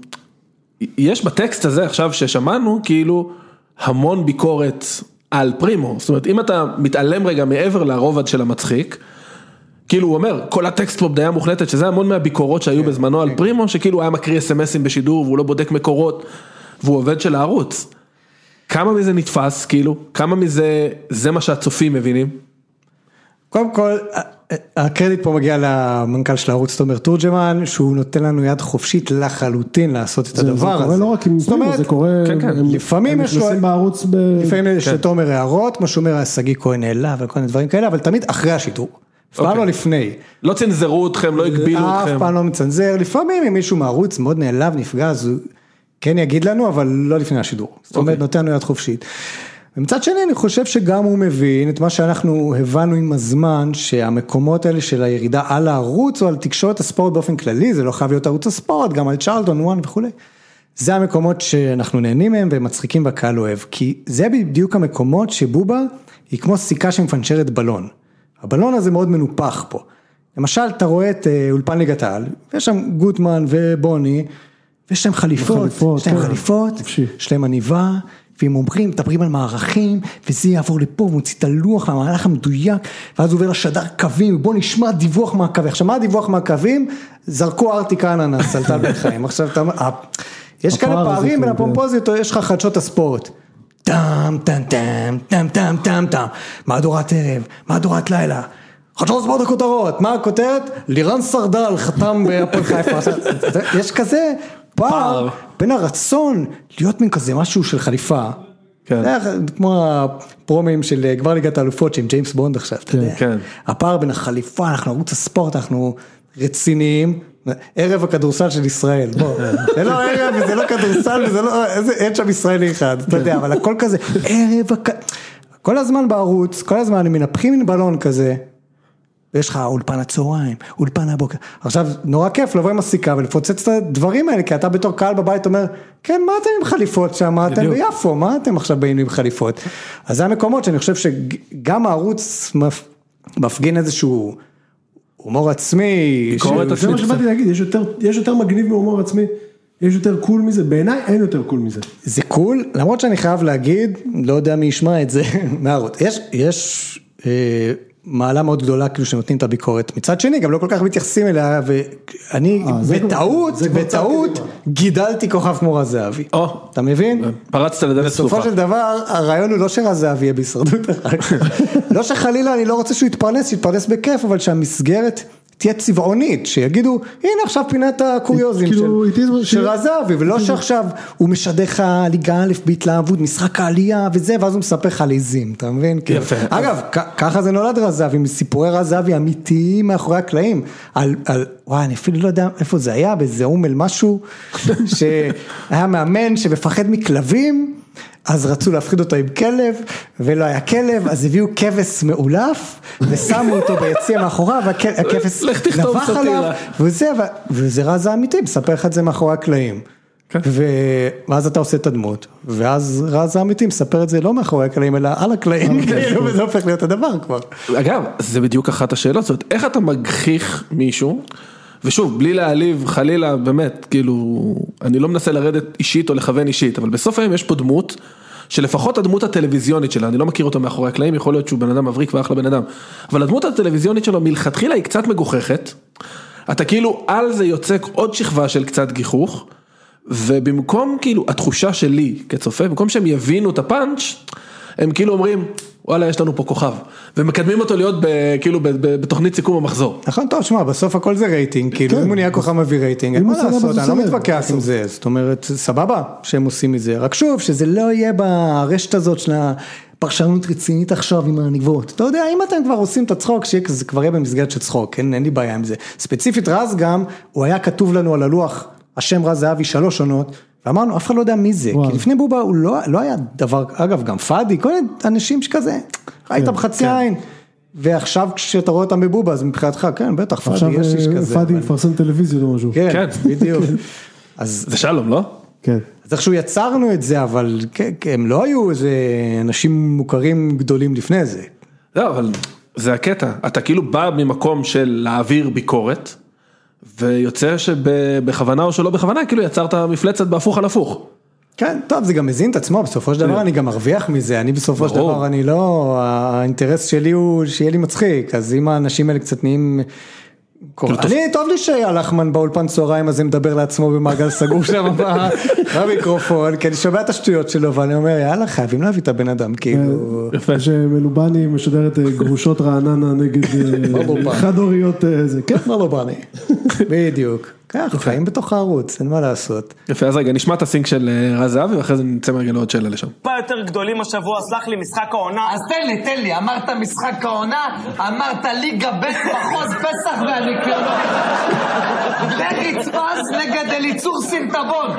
יש בטקסט הזה עכשיו ששמענו כאילו המון ביקורת על פרימו. זאת אומרת, אם אתה מתעלם רגע מעבר לרובד של המצחיק, כאילו הוא אומר, כל הטקסט פה בדעה מוחלטת, שזה המון מהביקורות שהיו בזמנו על פרימו, שכאילו היה מקריא אסמסים בשידור והוא לא בודק מקורות, והוא עובד של הערוץ. כמה מזה נתפס, כאילו? כמה מזה, זה מה שהצופים מבינים? קודם כל, הקרדיט פה מגיע למנכ"ל של הערוץ תומר תורג'מן, שהוא נותן לנו יד חופשית לחלוטין לעשות את זה- זה הדבר הזה. קורה לא רק עם זאת פרימו, אומרת, זה קורה, כן, כן. הם- לפעמים הם יש לו- נכנסים בערוץ ב... לפעמים יש כן. לתומר הערות, כמו שאומר שגיא כהן נעלב וכל מיני דברים כאלה, אבל תמיד אחרי השידור. אף פעם אוקיי. לא לפני. לא צנזרו אתכם, לא הגבילו אף אתכם. פעם לא מצנזר, לפעמים אם מישהו מהערוץ מאוד נעלב, נפגע, אז הוא כן יגיד לנו, אבל לא לפני השידור. זאת אומרת, אוקיי. נותן לנו יד חופשית. ומצד שני, אני חושב שגם הוא מבין את מה שאנחנו הבנו עם הזמן, שהמקומות האלה של הירידה על הערוץ או על תקשורת הספורט באופן כללי, זה לא חייב להיות ערוץ הספורט, גם על צ'רלטון, וואן וכולי. זה המקומות שאנחנו נהנים מהם והם מצחיקים והקהל אוהב, כי זה בדיוק המקומות שבובה היא כמו סיכה שמפנצ'רת בלון. הבלון הזה מאוד מנופח פה. למשל, אתה רואה את אה, אולפן ליגת העל, ויש שם גוטמן ובוני, ויש להם חליפות, יש להם כן. חליפות. יש להם עניבה, והם אומרים, מדברים על מערכים, וזה יעבור לפה, ומוציא את הלוח המהלך המדויק, ואז הוא עובר לשדר קווים, בוא נשמע דיווח מהקווים. עכשיו, מה הדיווח מהקווים? זרקו ארטיק אננס על טל בן חיים. עכשיו, אתה אומר, יש כאלה פערים בין הפומפוזיות, יש לך חדשות הספורט. טם טם טם טם טם טם טם מהדורת ערב, מהדורת לילה. חדשות הספורט הכותרות, מה הכותרת? לירן סרדל חתם בהפועל חיפה. יש כזה פער. בין הרצון להיות מין כזה משהו של חליפה. כן. כמו הפרומים של אה, גמר ליגת האלופות שעם ג'יימס בונד עכשיו, אתה יודע. כן. הפער בין החליפה, אנחנו ערוץ הספורט, אנחנו רציניים. ערב הכדורסל של ישראל, בוא, זה לא ערב וזה לא כדורסל וזה לא, איזה- אין שם ישראלי אחד, אתה יודע, אבל הכל כזה, ערב, כל הזמן בערוץ, כל הזמן מנפחים מין בלון כזה, ויש לך אולפן הצהריים, אולפן הבוקר, עכשיו נורא כיף לבוא עם הסיכה ולפוצץ את הדברים האלה, כי אתה בתור קהל בבית אומר, כן מה אתם עם חליפות שם, מה אתם. ביפו, מה אתם עכשיו באים עם חליפות, אז זה המקומות שאני חושב שגם הערוץ מפ- מפגין איזשהו הומור עצמי, ביקורת שהוא- זה מה שבאתי להגיד, יש יותר- יש יותר מגניב מהומור עצמי, יש יותר cool מזה, בעיניי אין יותר cool מזה. זה cool, למרות שאני חייב להגיד, לא יודע מי ישמע את זה מהערוץ, יש, יש אה, מעלה מאוד גדולה כאילו שנותנים את הביקורת, מצד שני גם לא כל כך מתייחסים אליה ואני אה, בטעות, בטעות קדימה. גידלתי כוכב כמו רז זהבי, או, אתה מבין? פרצת לדלת בסופו פתוחה. של דבר הרעיון הוא לא שרז זהבי יהיה בהישרדות אחר כך, לא שחלילה אני לא רוצה שהוא יתפרנס, שיתפרנס בכיף, אבל שהמסגרת תהיה צבעונית, שיגידו הנה עכשיו פינת הקוריוזים כאילו, של- it is- של רז זהבי, ולא שעכשיו הוא משדר לך ליגה א' בהתלהבות, משחק העלייה וזה, ואז הוא מספר לך על עיזים, אתה מבין? יפה. אגב, כ- ככה זה נולד רז זהבי, מסיפורי רז זהבי אמיתיים מאחורי הקלעים, על, על, וואי, אני אפילו לא יודע איפה זה היה, באיזה אומל משהו, שהיה מאמן שמפחד מכלבים. אז רצו להפחיד אותו עם כלב, ולא היה כלב, אז הביאו כבש מאולף, ושמו אותו ביציע מאחוריו, והכבש נבח. עליו, וזה, וזה רז האמיתי, מספר לך את זה מאחורי הקלעים. כן. ואז אתה עושה את הדמות, ואז רז האמיתי מספר את זה לא מאחורי הקלעים, אלא על הקלעים, כאילו, וזה הופך להיות הדבר כבר. אגב, זה בדיוק אחת השאלות, זאת אומרת, איך אתה מגחיך מישהו, ושוב, בלי להעליב, חלילה, באמת, כאילו, אני לא מנסה לרדת אישית או לכוון אישית, אבל בסוף היום יש פה דמות, שלפחות הדמות הטלוויזיונית שלה, אני לא מכיר אותו מאחורי הקלעים, יכול להיות שהוא בן אדם מבריק ואחלה בן אדם, אבל הדמות הטלוויזיונית שלו מלכתחילה היא קצת מגוחכת, אתה כאילו על זה יוצק עוד שכבה של קצת גיחוך, ובמקום כאילו התחושה שלי כצופה, במקום שהם יבינו את הפאנץ', הם כאילו אומרים, וואלה יש לנו פה כוכב, ומקדמים אותו להיות ב, כאילו ב, ב, בתוכנית סיכום המחזור. נכון, טוב, שמע, בסוף הכל זה רייטינג, כאילו, כן. אם הוא נהיה כוכב מביא רייטינג, אין מה לעשות, אני לא מתווכח עם. זה, זאת אומרת, סבבה שהם עושים מזה, רק שוב, שזה לא יהיה ברשת הזאת של הפרשנות רצינית עכשיו עם הנגבות. אתה יודע, אם אתם כבר עושים את הצחוק, כזה, כבר יהיה במסגרת של צחוק, אין, אין לי בעיה עם זה. ספציפית רז גם, הוא היה כתוב לנו על הלוח, השם רז זהבי שלוש עונות. ואמרנו, אף אחד לא יודע מי זה, וואו. כי לפני בובה הוא לא, לא היה דבר, אגב, גם פאדי, כל מיני אנשים שכזה, ראית כן, בחצי עין. ועכשיו כשאתה רואה אותם בבובה, אז מבחינתך, כן, בטח, פאדי, עכשיו יש איש אה, כזה. פאדי אבל- מפרסם טלוויזיה או משהו. כן, כן. בדיוק. אז זה שלום, לא? כן. אז איכשהו יצרנו את זה, אבל כן, כן, הם לא היו איזה אנשים מוכרים גדולים לפני זה. לא, אבל זה הקטע, אתה כאילו בא ממקום של להעביר ביקורת, ויוצא שבכוונה או שלא בכוונה, כאילו יצרת מפלצת בהפוך על הפוך. כן, טוב, זה גם מזין את עצמו, בסופו של דבר אני גם מרוויח מזה, אני בסופו של. דבר, אני לא, האינטרס שלי הוא שיהיה לי מצחיק, אז אם האנשים האלה קצת נהיים... כאילו, אני, טוב לי שהלחמן באולפן צהריים הזה מדבר לעצמו במעגל סגור שם במיקרופון, כי אני שומע את השטויות שלו ואני אומר, יאללה, חייבים להביא את הבן אדם, כאילו... יפה. שמלובני משדרת אה, גרושות רעננה נגד אה, חד הוריות אה, זה, כן. לא, לא. בדיוק. ככה, חיים בתוך הערוץ, אין מה לעשות. יפה, אז רגע, נשמע את הסינק של אה, רז זהבי, ואחרי זה נצא רגע לעוד שאלה לשם. טיפה יותר גדולים השבוע, סלח לי, משחק העונה. אז תן לי, תן לי, אמרת משחק העונה, אמרת ליגה ב' מחוז פסח והניקיונות. ורצפז נגד אליצור סינטבון.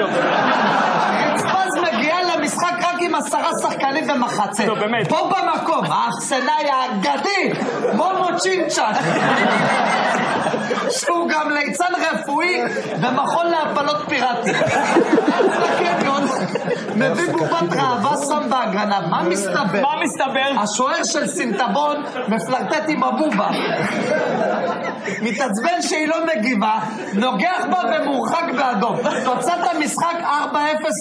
רצפז מגיע למשחק רק עם עשרה שחקנים ומחצה. נו, באמת. פה במקום, האפסנאי האגדי, מומו צ'ינצ'ק. שהוא גם ליצן רפואי במכון להפלות פיראטיות. מביא בובת ראווה, שם בהגנה, מה מסתבר? מה מסתבר? השוער של סינטבון מפלרטט עם הבובה. מתעצבן שהיא לא מגיבה, נוגח בה ומורחק באדום. תוצאת המשחק 4-0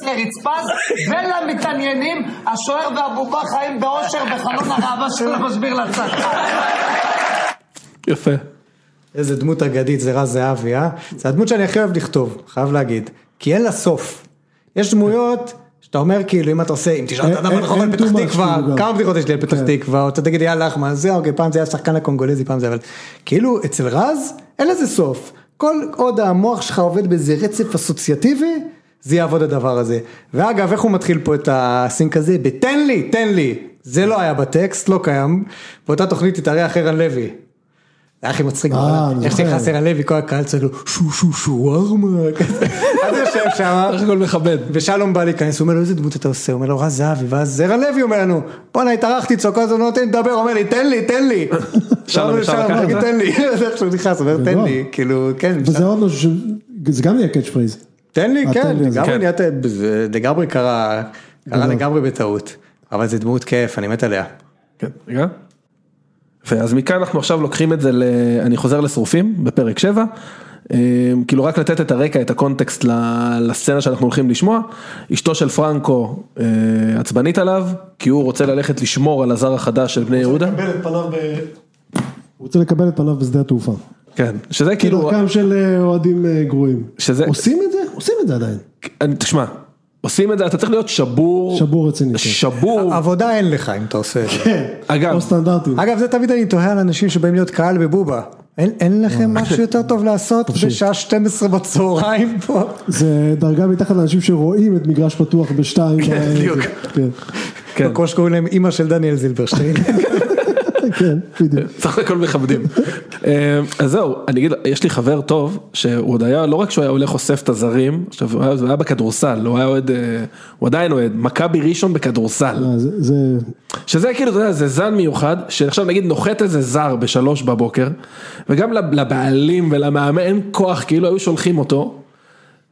לרצפז, ולמתעניינים, השוער והבובה חיים באושר בחלון הראווה שלו משביר לצד. יפה. איזה דמות אגדית זה רז זהבי, אה? זה הדמות שאני הכי אוהב לכתוב, חייב להגיד. כי אין לה סוף. יש דמויות שאתה אומר כאילו אם אתה עושה, אם תשאל את האדם הנכון על פתח תקווה. כמה בדיחות יש לי על פתח כן. תקווה, או אתה תגיד יאללה אחמד, זה אוקיי, פעם זה היה שחקן הקונגולזי, פעם זה, אבל כאילו אצל רז אין לזה סוף. כל עוד המוח שלך עובד באיזה רצף אסוציאטיבי, זה יעבוד הדבר הזה. ואגב, איך הוא מתחיל פה את הסינק הזה? בתן לי, תן לי. זה לא היה בטקסט, לא קיים. באותה תוכנית התארח ערן לוי. זה היה הכי מצחיק, אה, איך. שנכנס ערן לוי, כל הקהל צלו, שו שו שווארמה. אז יושב שם, איך הכל מכבד. ושלום בא להיכנס, הוא אומר לו איזה דמות אתה עושה, הוא אומר לו רז זהבי, ואז ערן לוי אומר לנו, בואנה התארחתי כל הזמן הוא נותן לי לדבר, הוא אומר לי תן לי, תן לי. שלום, אפשר לקחת את זה? תן לי, זה איך שהוא נכנס, הוא אומר תן. לי, כאילו, כן, וזה עוד משהו, זה גם נהיה catch phrase. תן לי, אה, כן, אז- לגמרי כן. לגמרי קרה, קרה. לגמרי בטעות, אבל זה דמות כיף, אני מת עליה. כן, רגע. אז מכאן אנחנו עכשיו לוקחים את זה, ל... אני חוזר לשרופים בפרק 7, כאילו רק לתת את הרקע, את הקונטקסט ל- לסצנה שאנחנו הולכים לשמוע, אשתו של פרנקו אה, עצבנית עליו, כי הוא רוצה ללכת לשמור על הזר החדש של בני יהודה. הוא רוצה לקבל את פניו בשדה התעופה. כן, שזה כאילו, כדרכם של אה, אוהדים אה, גרועים. שזה, עושים את זה? עושים את זה עדיין. אני- תשמע, עושים את זה, אתה צריך להיות שבור, שבור רציני. כן. שבור, עבודה אין לך אם אתה עושה את זה. כן, אגב, לא סטנדרטים. אגב, זה תמיד אני תוהה על אנשים שבאים להיות קהל בבובה. אין, אין לכם משהו יותר טוב לעשות בשעה 12 בצהריים פה? זה דרגה מתחת לאנשים שרואים את מגרש פתוח בשתיים. כן, בדיוק. כן, כן. כמו שקוראים להם אימא של דניאל זילברשטיין. כן, בדיוק. סך הכל מכבדים. אה, אז זהו, אני אגיד, יש לי חבר טוב, שהוא עוד היה, לא רק שהוא היה הולך אוסף את הזרים, עכשיו הוא היה- בכדורסל, הוא היה אוהד, אה, הוא עדיין אוהד, מכבי ראשון בכדורסל. אה, זה- זה... שזה כאילו, אתה יודע, זה זן מיוחד, שעכשיו נגיד נוחת איזה זר בשלוש בבוקר, וגם לב- לבעלים ולמאמן אין כוח, כאילו היו שולחים אותו,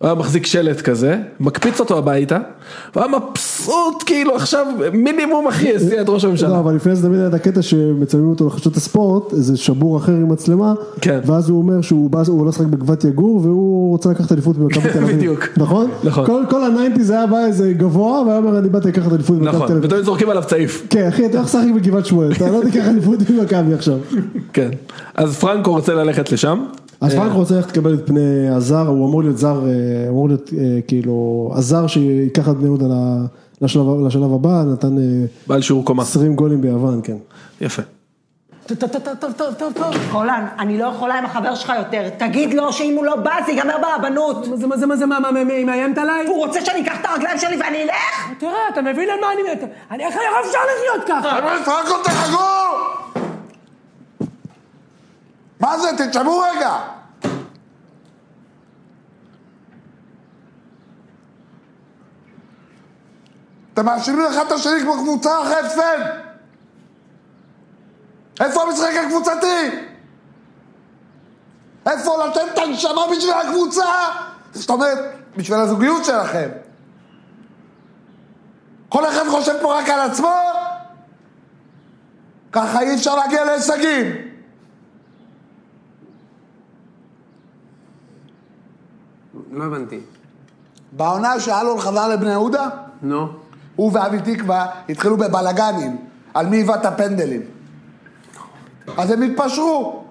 הוא היה מחזיק שלט כזה, מקפיץ אותו הביתה, והוא היה מבסוט כאילו עכשיו מינימום אחי הסיע את ראש לא, הממשלה. אבל לפני זה תמיד היה את הקטע שמצלמים אותו לחדשות הספורט, איזה שבור אחר עם מצלמה, כן. ואז הוא אומר שהוא בא, הוא הולך לשחק בגבת יגור, והוא רוצה לקחת אליפות במכבי תל אביב. בדיוק. נכון? נכון. כל- כל ה nineties היה בא איזה גבוה, והיה אומר אני באתי לקחת אליפות במכבי נכון, תל אביב. ותמיד זורקים עליו צעיף. כן, אחי, אתה הולך לשחק בגבעת שמואל, אתה לא תיקח אליפות ממכבי עכשיו. כן. אז פרנקו רוצה ללכת לשם. אז פרנק רוצה ללכת לקבל את פני הזר, הוא אמור להיות זר, אה, אמור להיות אה, כאילו, הזר שייקח את בני יהודה לשלב הבא, נתן אה, בעל שיעור קומה. 20 גולים ביוון, כן. יפה. טוב, טוב, טוב, טוב, טוב, טוב, טוב. אני לא יכולה עם החבר שלך יותר. תגיד לו שאם הוא לא בא, זה ייגמר ברבנות. מה זה, מה זה, מה זה, מה, מה, מה, היא מאיימת עליי? הוא רוצה שאני אקח את הרגליים שלי ואני אלך? תראה, אתה מבין על מה אני מת? אני, איך איך אפשר לחיות ככה? חבר'ה, פרנקו תחכו! מה זה? תתשמעו רגע! אתם מאשימים אחד את השני כמו קבוצה אחרי הפסד! איפה המשחק הקבוצתי? איפה לתת את הנשמה בשביל הקבוצה? זאת אומרת, בשביל הזוגיות שלכם. כל אחד חושב פה רק על עצמו? ככה אי אפשר להגיע להישגים. לא הבנתי. בעונה שאלון חזר לבני יהודה, נו. הוא ואבי תקווה התחילו בבלגנים, על מי היווה את הפנדלים. אז הם התפשרו.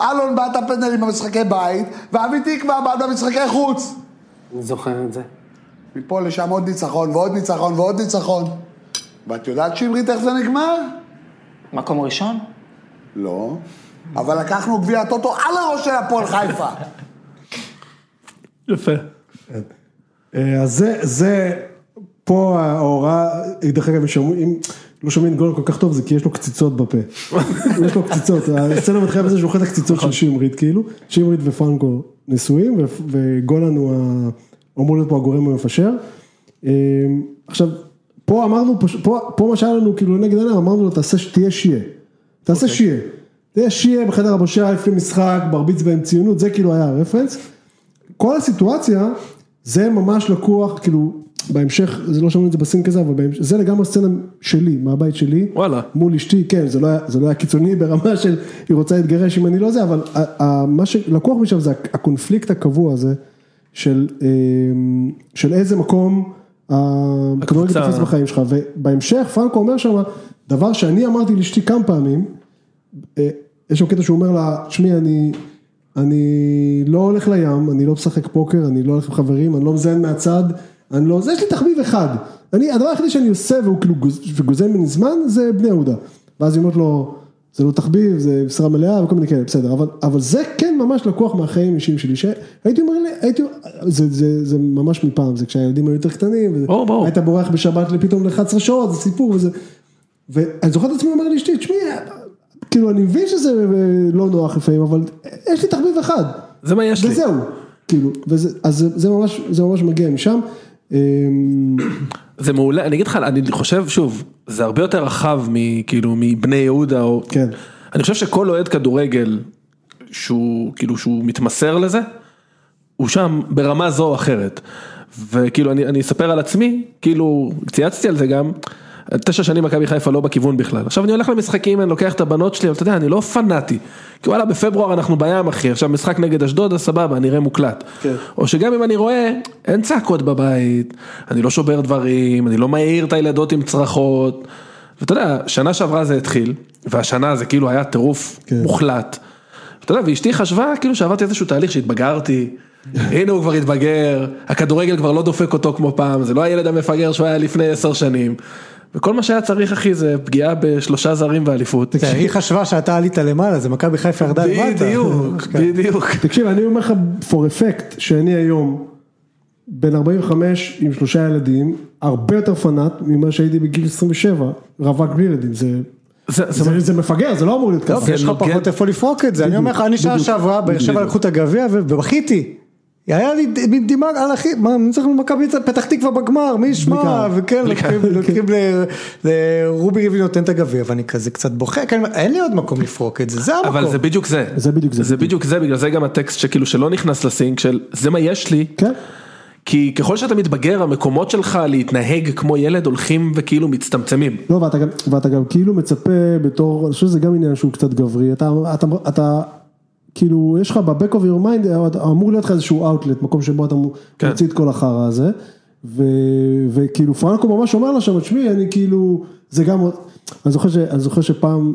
אלון בעט את הפנדלים במשחקי בית, ואבי תקווה בעט במשחקי חוץ. אני זוכר את זה. מפה לשם עוד ניצחון, ועוד ניצחון, ועוד ניצחון. ואת יודעת שמרית איך זה נגמר? מקום ראשון? לא. אבל לקחנו גביע הטוטו על הראש של הפועל חיפה. יפה. אה, אז זה, זה, פה ההוראה, דרך אגב, אם לא שומעים גול כל כך טוב, זה כי יש לו קציצות בפה. יש לו קציצות, הסצנה מתחילה בזה שהוא אוכל את הקציצות של שמרית, כאילו, שמרית ופרנקו נשואים, וגולן הוא ה- אמור להיות פה הגורם המפשר. אה, עכשיו, פה אמרנו, פה, פה מה שהיה לנו כאילו נגד עיניו, אמרנו לו, תעשה, תהיה שיהיה. תעשה שיהיה. תהיה שיהיה בחדר הבושה לפני משחק, מרביץ בהם ציונות, זה כאילו היה הרפרנס. כל הסיטואציה, זה ממש לקוח, כאילו, בהמשך, זה לא שמענו את זה בסינק הזה, אבל בהמשך, זה לגמרי סצנה שלי, מהבית שלי. וואלה. מול אשתי, כן, זה לא היה, זה לא היה קיצוני ברמה של, היא רוצה להתגרש אם אני לא זה, אבל מה שלקוח משם זה הקונפליקט הקבוע הזה, של, אמ, של איזה מקום הכדורגל הקבוצה. תופס בחיים שלך, ובהמשך פרנקו אומר שם, דבר שאני אמרתי לאשתי כמה פעמים, אה, יש שם קטע שהוא אומר לה, תשמעי, אני, אני לא הולך לים, אני לא משחק פוקר, אני לא הולך עם חברים, אני לא מזיין מהצד, אני לא, זה יש לי תחביב אחד, אני, הדבר היחידי שאני עושה והוא כאילו גוז- וגוזל ממני זמן, זה בני יהודה. ואז היא אומרת לו, זה לא תחביב, זה משרה מלאה וכל מיני כאלה, בסדר, אבל, אבל זה כן ממש לקוח מהחיים האישיים שלי, שהייתי אומר, הייתי, זה, זה, זה ממש מפעם, זה כשהילדים היו יותר קטנים, וזה- ברור, ברור. היית בורח בשבת פתאום ל-11 שעות, זה סיפור וזה, ואני זוכר את עצמי אומר לאשתי, תשמעי, כאילו אני מבין שזה אה, לא נוח לפעמים, אבל יש לי תחביב אחד. זה מה יש לי. וזהו, כאילו, וזה, אז זה, זה ממש, זה ממש מגיע משם. אמ, זה מעולה, אני אגיד לך, אני חושב שוב, זה הרבה יותר רחב מכאילו מבני יהודה או... כן. אני חושב שכל אוהד כדורגל שהוא כאילו שהוא מתמסר לזה, הוא שם ברמה זו או אחרת. וכאילו אני, אני אספר על עצמי, כאילו צייצתי על זה גם, תשע שנים מכבי חיפה לא בכיוון בכלל. עכשיו אני הולך למשחקים, אני לוקח את הבנות שלי, אבל אתה יודע, אני לא פנאטי. כי וואלה בפברואר אנחנו בים אחי, עכשיו משחק נגד אשדוד, אז סבבה, נראה מוקלט. כן. או שגם אם אני רואה, אין צעקות בבית, אני לא שובר דברים, אני לא מעיר את הילדות עם צרחות. ואתה יודע, שנה שעברה זה התחיל, והשנה זה כאילו היה טירוף כן. מוחלט. אתה יודע, ואשתי חשבה כאילו שעברתי איזשהו תהליך שהתבגרתי, הנה הוא כבר התבגר, הכדורגל כבר לא דופק אותו כמו פעם, זה לא הילד המפגר שהוא היה לפני עשר שנים. וכל מה שהיה צריך אחי זה פגיעה בשלושה זרים ואליפות. היא חשבה שאתה עלית למעלה, זה מכבי חיפה ירדה למטה. בדיוק, בדיוק. תקשיב, אני אומר לך for effect שאני היום בן 45 עם שלושה ילדים, הרבה יותר פנאט ממה שהייתי בגיל 27, רווק בלי ילדים, זה... זה- זה- זה, זה מפגר, זה לא אמור להיות טוב, ככה. יש לך. פחות איפה לפרוק את זה, אני אומר לך, אני בדיוק, שעברה, באר שבע. לקחו את הגביע ובכיתי. היה לי מין דמעה על אחי, מה, אני צריך למכבי פתח תקווה בגמר, מי ישמע. וכן, לוקחים- ל- לרובי ריבלין נותן את הגביע, ואני כזה קצת אומר, אין לי עוד מקום לפרוק את זה, זה המקום. אבל זה בדיוק זה. זה בדיוק זה. זה בדיוק זה, בגלל זה גם הטקסט שכאילו שלא נכנס לסינק של זה מה יש לי. כן. כי ככל שאתה מתבגר, המקומות שלך להתנהג כמו ילד הולכים וכאילו מצטמצמים. לא, ואתה גם, ואתה גם כאילו מצפה בתור, אני חושב שזה גם עניין שהוא קצת גברי, אתה, אתה, אתה כאילו, יש לך ב-back of your mind, אמור להיות לך איזשהו outlet, מקום שבו אתה כן. מוציא את כל החרא הזה, ו, וכאילו פרנקו ממש אומר לה שם, תשמעי, אני כאילו, זה גם, אני זוכר, ש, אני זוכר שפעם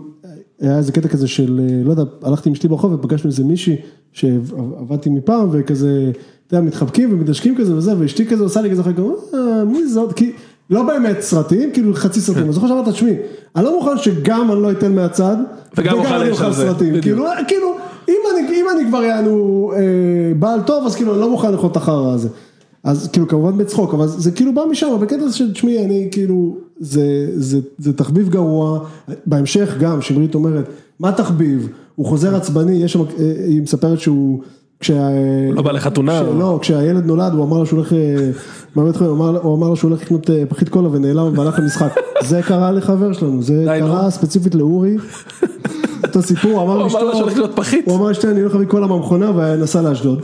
היה איזה קטע כזה של, אה, לא יודע, הלכתי עם אשתי ברחוב ופגשנו איזה מישהי שעבדתי מפעם וכזה, אתה יודע, מתחבקים ומדשקים כזה וזה, ואשתי כזה עושה לי כזה, אחר כך, אה, מי זאת? כי לא באמת סרטים, כאילו חצי סרטים, אני זוכר שאמרת, תשמעי, אני לא מוכן שגם אני לא אתן מהצד, וגם אוכל אני אוכל סרטים. כאילו, כאילו, אם אני, אם אני כבר יענו אה, בעל טוב, אז כאילו אני לא מוכן לאכול את החרא הזה. אז כאילו כמובן בצחוק, אבל זה כאילו בא משם, בקטע של תשמעי, אני כאילו, זה, זה, זה תחביב גרוע, בהמשך גם, שמרית אומרת, מה תחביב? הוא חוזר עצבני, יש שם, אה, היא מספרת שהוא, כשה... לא בא לחתונה. לא, כשהילד נולד הוא אמר לו שהוא הולך, אה, בבית חולים, הוא אמר- לו שהוא הולך לקנות אה, פחית קולה ונעלם והלך למשחק. זה קרה לחבר שלנו, זה קרה ספציפית לאורי. אותו סיפור, הוא אמר הוא אמר לו לאשתו, שהוא הולך לקנות פחית. הוא אמר לאשתי אני הולך להביא קולה מהמכונה ונסע לאשדוד.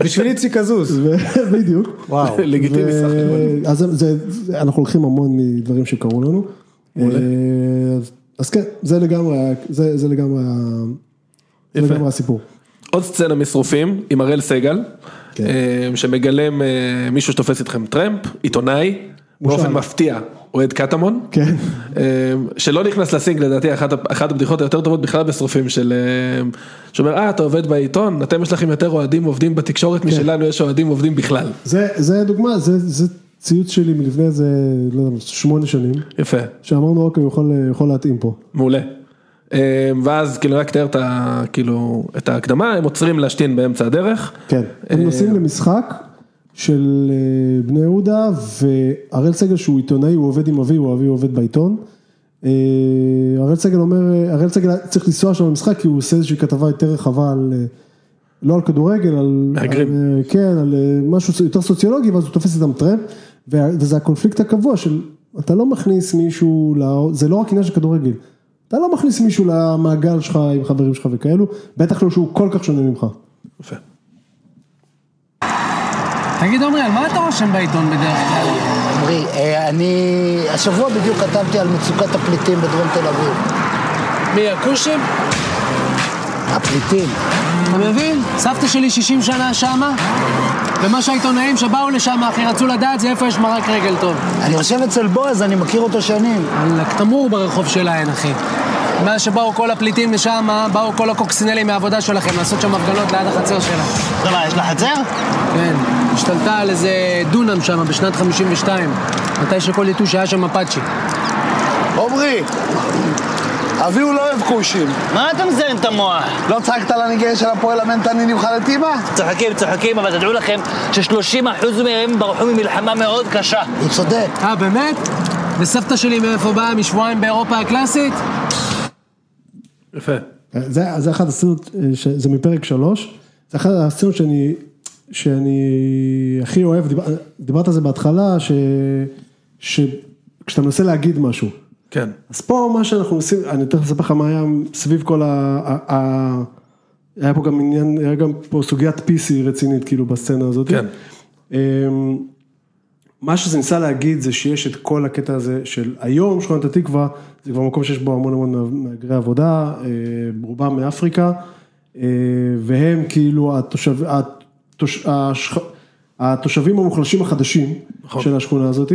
בשביל איציק עזוז. בדיוק. וואו. לגיטימי, סך ו- אז זה, זה- אנחנו הולכים המון מדברים שקרו לנו. אה, אז- כן, זה לגמרי, זה. לגמרי הסיפור. עוד סצנה משרופים עם הראל סגל, כן. אה, שמגלם אה, מישהו שתופס איתכם טרמפ, עיתונאי, באופן מפתיע, אוהד קטמון, כן. אה, שלא נכנס לסינג לדעתי אחת, אחת הבדיחות היותר טובות בכלל בשרופים של, אה, שאומר אה אתה עובד בעיתון, אתם יש לכם יותר אוהדים עובדים בתקשורת משלנו יש אוהדים עובדים בכלל. זה, זה דוגמה, זה, זה ציוץ שלי מלפני איזה, לא יודע, שמונה שנים. יפה. שאמרנו אוקיי, הוא יכול, יכול להתאים פה. מעולה. אה, ואז כאילו רק תאר את, ה, כאילו, את ההקדמה, הם עוצרים להשתין באמצע הדרך. כן. הם נוסעים למשחק של אה, בני יהודה, והראל סגל שהוא עיתונאי, הוא עובד עם אבי, הוא אבי עובד בעיתון. אה, הראל סגל אומר, הראל סגל צריך לנסוע שם למשחק, כי הוא עושה איזושהי כתבה יותר רחבה על, אה, לא על כדורגל, על, מהגרים. על, כן, על משהו יותר סוציולוגי, ואז הוא תופס איתם טרמפ, וה- וזה הקונפליקט הקבוע של, אתה לא מכניס מישהו, זה לא רק עניין של כדורגל. אתה לא מכניס מישהו למעגל שלך עם חברים שלך וכאלו, בטח לא שהוא כל כך שונה ממך. יפה. תגיד עמרי, על מה אתה רושם בעיתון בדרך כלל? עמרי, אה, אני השבוע בדיוק כתבתי על מצוקת הפליטים בדרום תל אביב. מי, הכושים? הפליטים. אתה מבין? סבתא שלי 60 שנה שמה, ומה שהעיתונאים שבאו לשם הכי רצו לדעת זה איפה יש מרק רגל טוב. אני יושב אצל בועז, אני מכיר אותו שנים. על תמרור ברחוב שלהן, אחי. מאז שבאו כל הפליטים לשם, באו כל הקוקסינלים מהעבודה שלכם לעשות שם הפגנות ליד החצר שלה. זה מה, יש לה חצר? כן, השתלטה על איזה דונם שם בשנת 52, מתי שכל יתוש היה שם אפאצ'י. עמרי, אבי הוא לא אוהב כושים. מה אתה מזיין את המוח? לא צעקת על הניגר של הפועל המנתנינים חלטימה? צוחקים, צוחקים, אבל תדעו לכם ש-30% מהם ברחו ממלחמה מאוד קשה. הוא צודק. אה, באמת? וסבתא שלי מאיפה באה? משבועיים באירופה הקלאסית? יפה. זה, זה אחד הסצנות, אה, זה מפרק שלוש, זה אחת הסצנות שאני, שאני הכי אוהב, דיבר, דיברת על זה בהתחלה, ש, שכשאתה מנסה להגיד משהו. כן. אז פה מה שאנחנו עושים, אני תכף אספר לך מה היה סביב כל ה... ה, ה היה פה גם עניין, היה גם פה סוגיית PC רצינית כאילו בסצנה הזאת. כן. אמ, מה שזה ניסה להגיד זה שיש את כל הקטע הזה של היום שכונת התקווה, זה כבר מקום שיש בו המון המון מהגרי עבודה, אה, רובם מאפריקה, אה, והם כאילו התושב, התוש, השכ, התושבים המוחלשים החדשים של השכונה הזאת,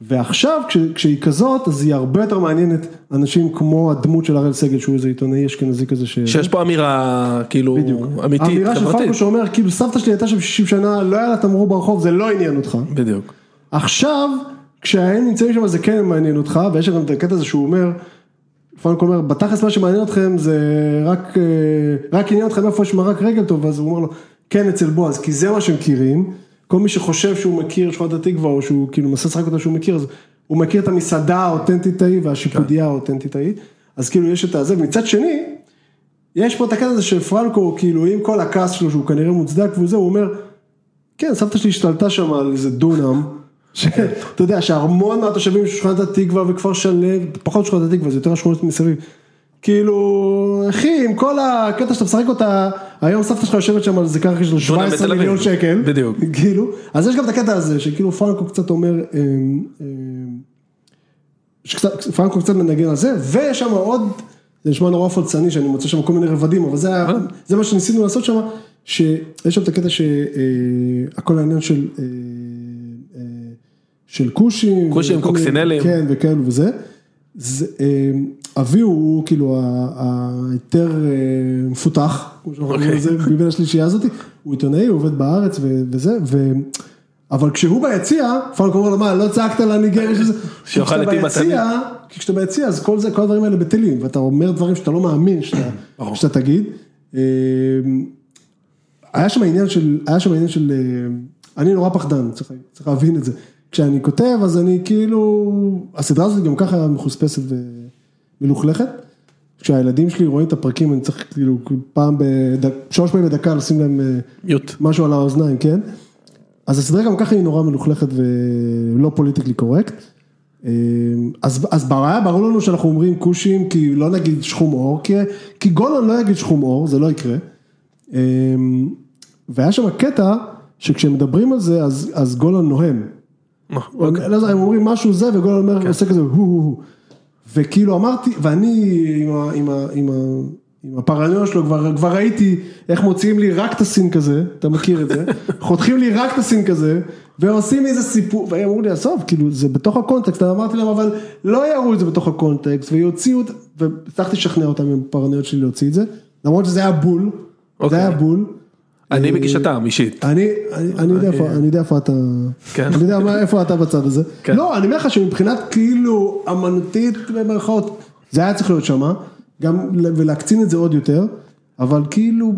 ועכשיו כש, כשהיא כזאת אז היא הרבה יותר מעניינת אנשים כמו הדמות של הראל סגל שהוא איזה עיתונאי אשכנזי כזה. ש... שיש פה אמירה כאילו אמיתית, האמירה של חברתית. פרקו שאומר כאילו סבתא שלי הייתה שם 60 שנה, לא היה לה תמרור ברחוב, זה לא עניין אותך. בדיוק. עכשיו, כשהם נמצאים שם זה כן מעניין אותך, ויש גם את הקטע הזה שהוא אומר, פרנק אומר, בתכלס מה שמעניין אתכם זה רק, אה, רק עניין אתכם איפה יש מרק רגל טוב, אז הוא אומר לו, כן אצל בועז, כי זה מה שהם מכירים, כל מי שחושב שהוא מכיר שכונת התקווה, או שהוא כאילו מנסה לשחק אותה שהוא מכיר, אז הוא מכיר את המסעדה האותנטית ההיא והשיפודיה האותנטית ההיא, אז כאילו יש את הזה, ומצד שני, יש פה את הקטע הזה של פרנקו, כאילו עם כל הכעס שלו שהוא כנראה מוצדק וזה, הוא אומר, כן, סבתא שלי השתלטה שם על איזה דונם, שאתה יודע שהמון מהתושבים של שכונת התקווה וכפר שלם, פחות שכונת התקווה, זה יותר השכונות מסביב, כאילו, אחי, עם כל הקטע שאתה משחק אותה, היום סבתא שלך יושבת שם על איזה קרקע של 17 בתל אביב. מיליון שקל. בדיוק. כאילו, אז יש גם את הקטע הזה, שכאילו פרנקו קצת אומר, אמ, אמ, שקצת, פרנקו קצת מנגן על זה, ויש שם עוד, זה נשמע נורא פלצני שאני מוצא שם כל מיני רבדים, אבל זה, היה, זה מה שניסינו לעשות שם, שיש שם את הקטע שהכל העניין של, אה, אה, של כושים, כושים, קוקסינלים. כן, וכאלו וזה. זה, אה, אבי הוא כאילו היותר אה, מפותח, כמו שאנחנו קוראים אוקיי. לזה, מבין השלישייה הזאתי, הוא עיתונאי, הוא עובד בארץ וזה, ו... אבל כשהוא ביציע, פרנק אומר לו מה, לא צעקת לניגרי שזה, כשאתה ביציע, כי כשאתה ביציע אז כל זה, כל הדברים האלה בטלים, ואתה אומר דברים שאתה לא מאמין שאתה, שאתה תגיד. אה, היה שם עניין של, היה שם עניין של, אה, אני נורא פחדן, צריך, צריך להבין את זה. כשאני כותב אז אני כאילו, הסדרה הזאת גם ככה מחוספסת ומלוכלכת. כשהילדים שלי רואים את הפרקים אני צריך כאילו פעם, בדק, שלוש פעמים בדקה לשים להם אה, מיוט. משהו על האוזניים, כן? אז הסדרה גם ככה היא נורא מלוכלכת ולא פוליטיקלי קורקט. אה, אז, אז בעיה ברור לנו שאנחנו אומרים כושים כי לא נגיד שחום אור, כי, כי גולן לא יגיד שחום אור, זה לא יקרה. אה, והיה שם קטע שכשהם מדברים על זה אז, אז גולן נוהם. אוקיי. הם אומרים משהו זה וגולן אומר, עושה כזה הו הו הו. וכאילו אמרתי, ואני עם, ה, עם, ה, עם, ה, עם הפרניון שלו כבר, כבר ראיתי איך מוציאים לי רק את הסין כזה, אתה מכיר את זה, חותכים לי רק את הסין כזה, ועושים איזה סיפור, והם אמרו לי עזוב, כאילו זה בתוך הקונטקסט, אמרתי להם אבל לא יראו את זה בתוך הקונטקסט, ויוציאו והצלחתי לשכנע אותם עם הפרניות שלי להוציא את זה, למרות שזה היה בול, זה היה בול. אני בגישתם אישית. אני, יודע איפה, אתה, כן. אני יודע איפה אתה בצד הזה. כן. לא, אני אומר לך שמבחינת כאילו אמנותית במרכאות, זה היה צריך להיות שמה, גם ולהקצין את זה עוד יותר, אבל כאילו,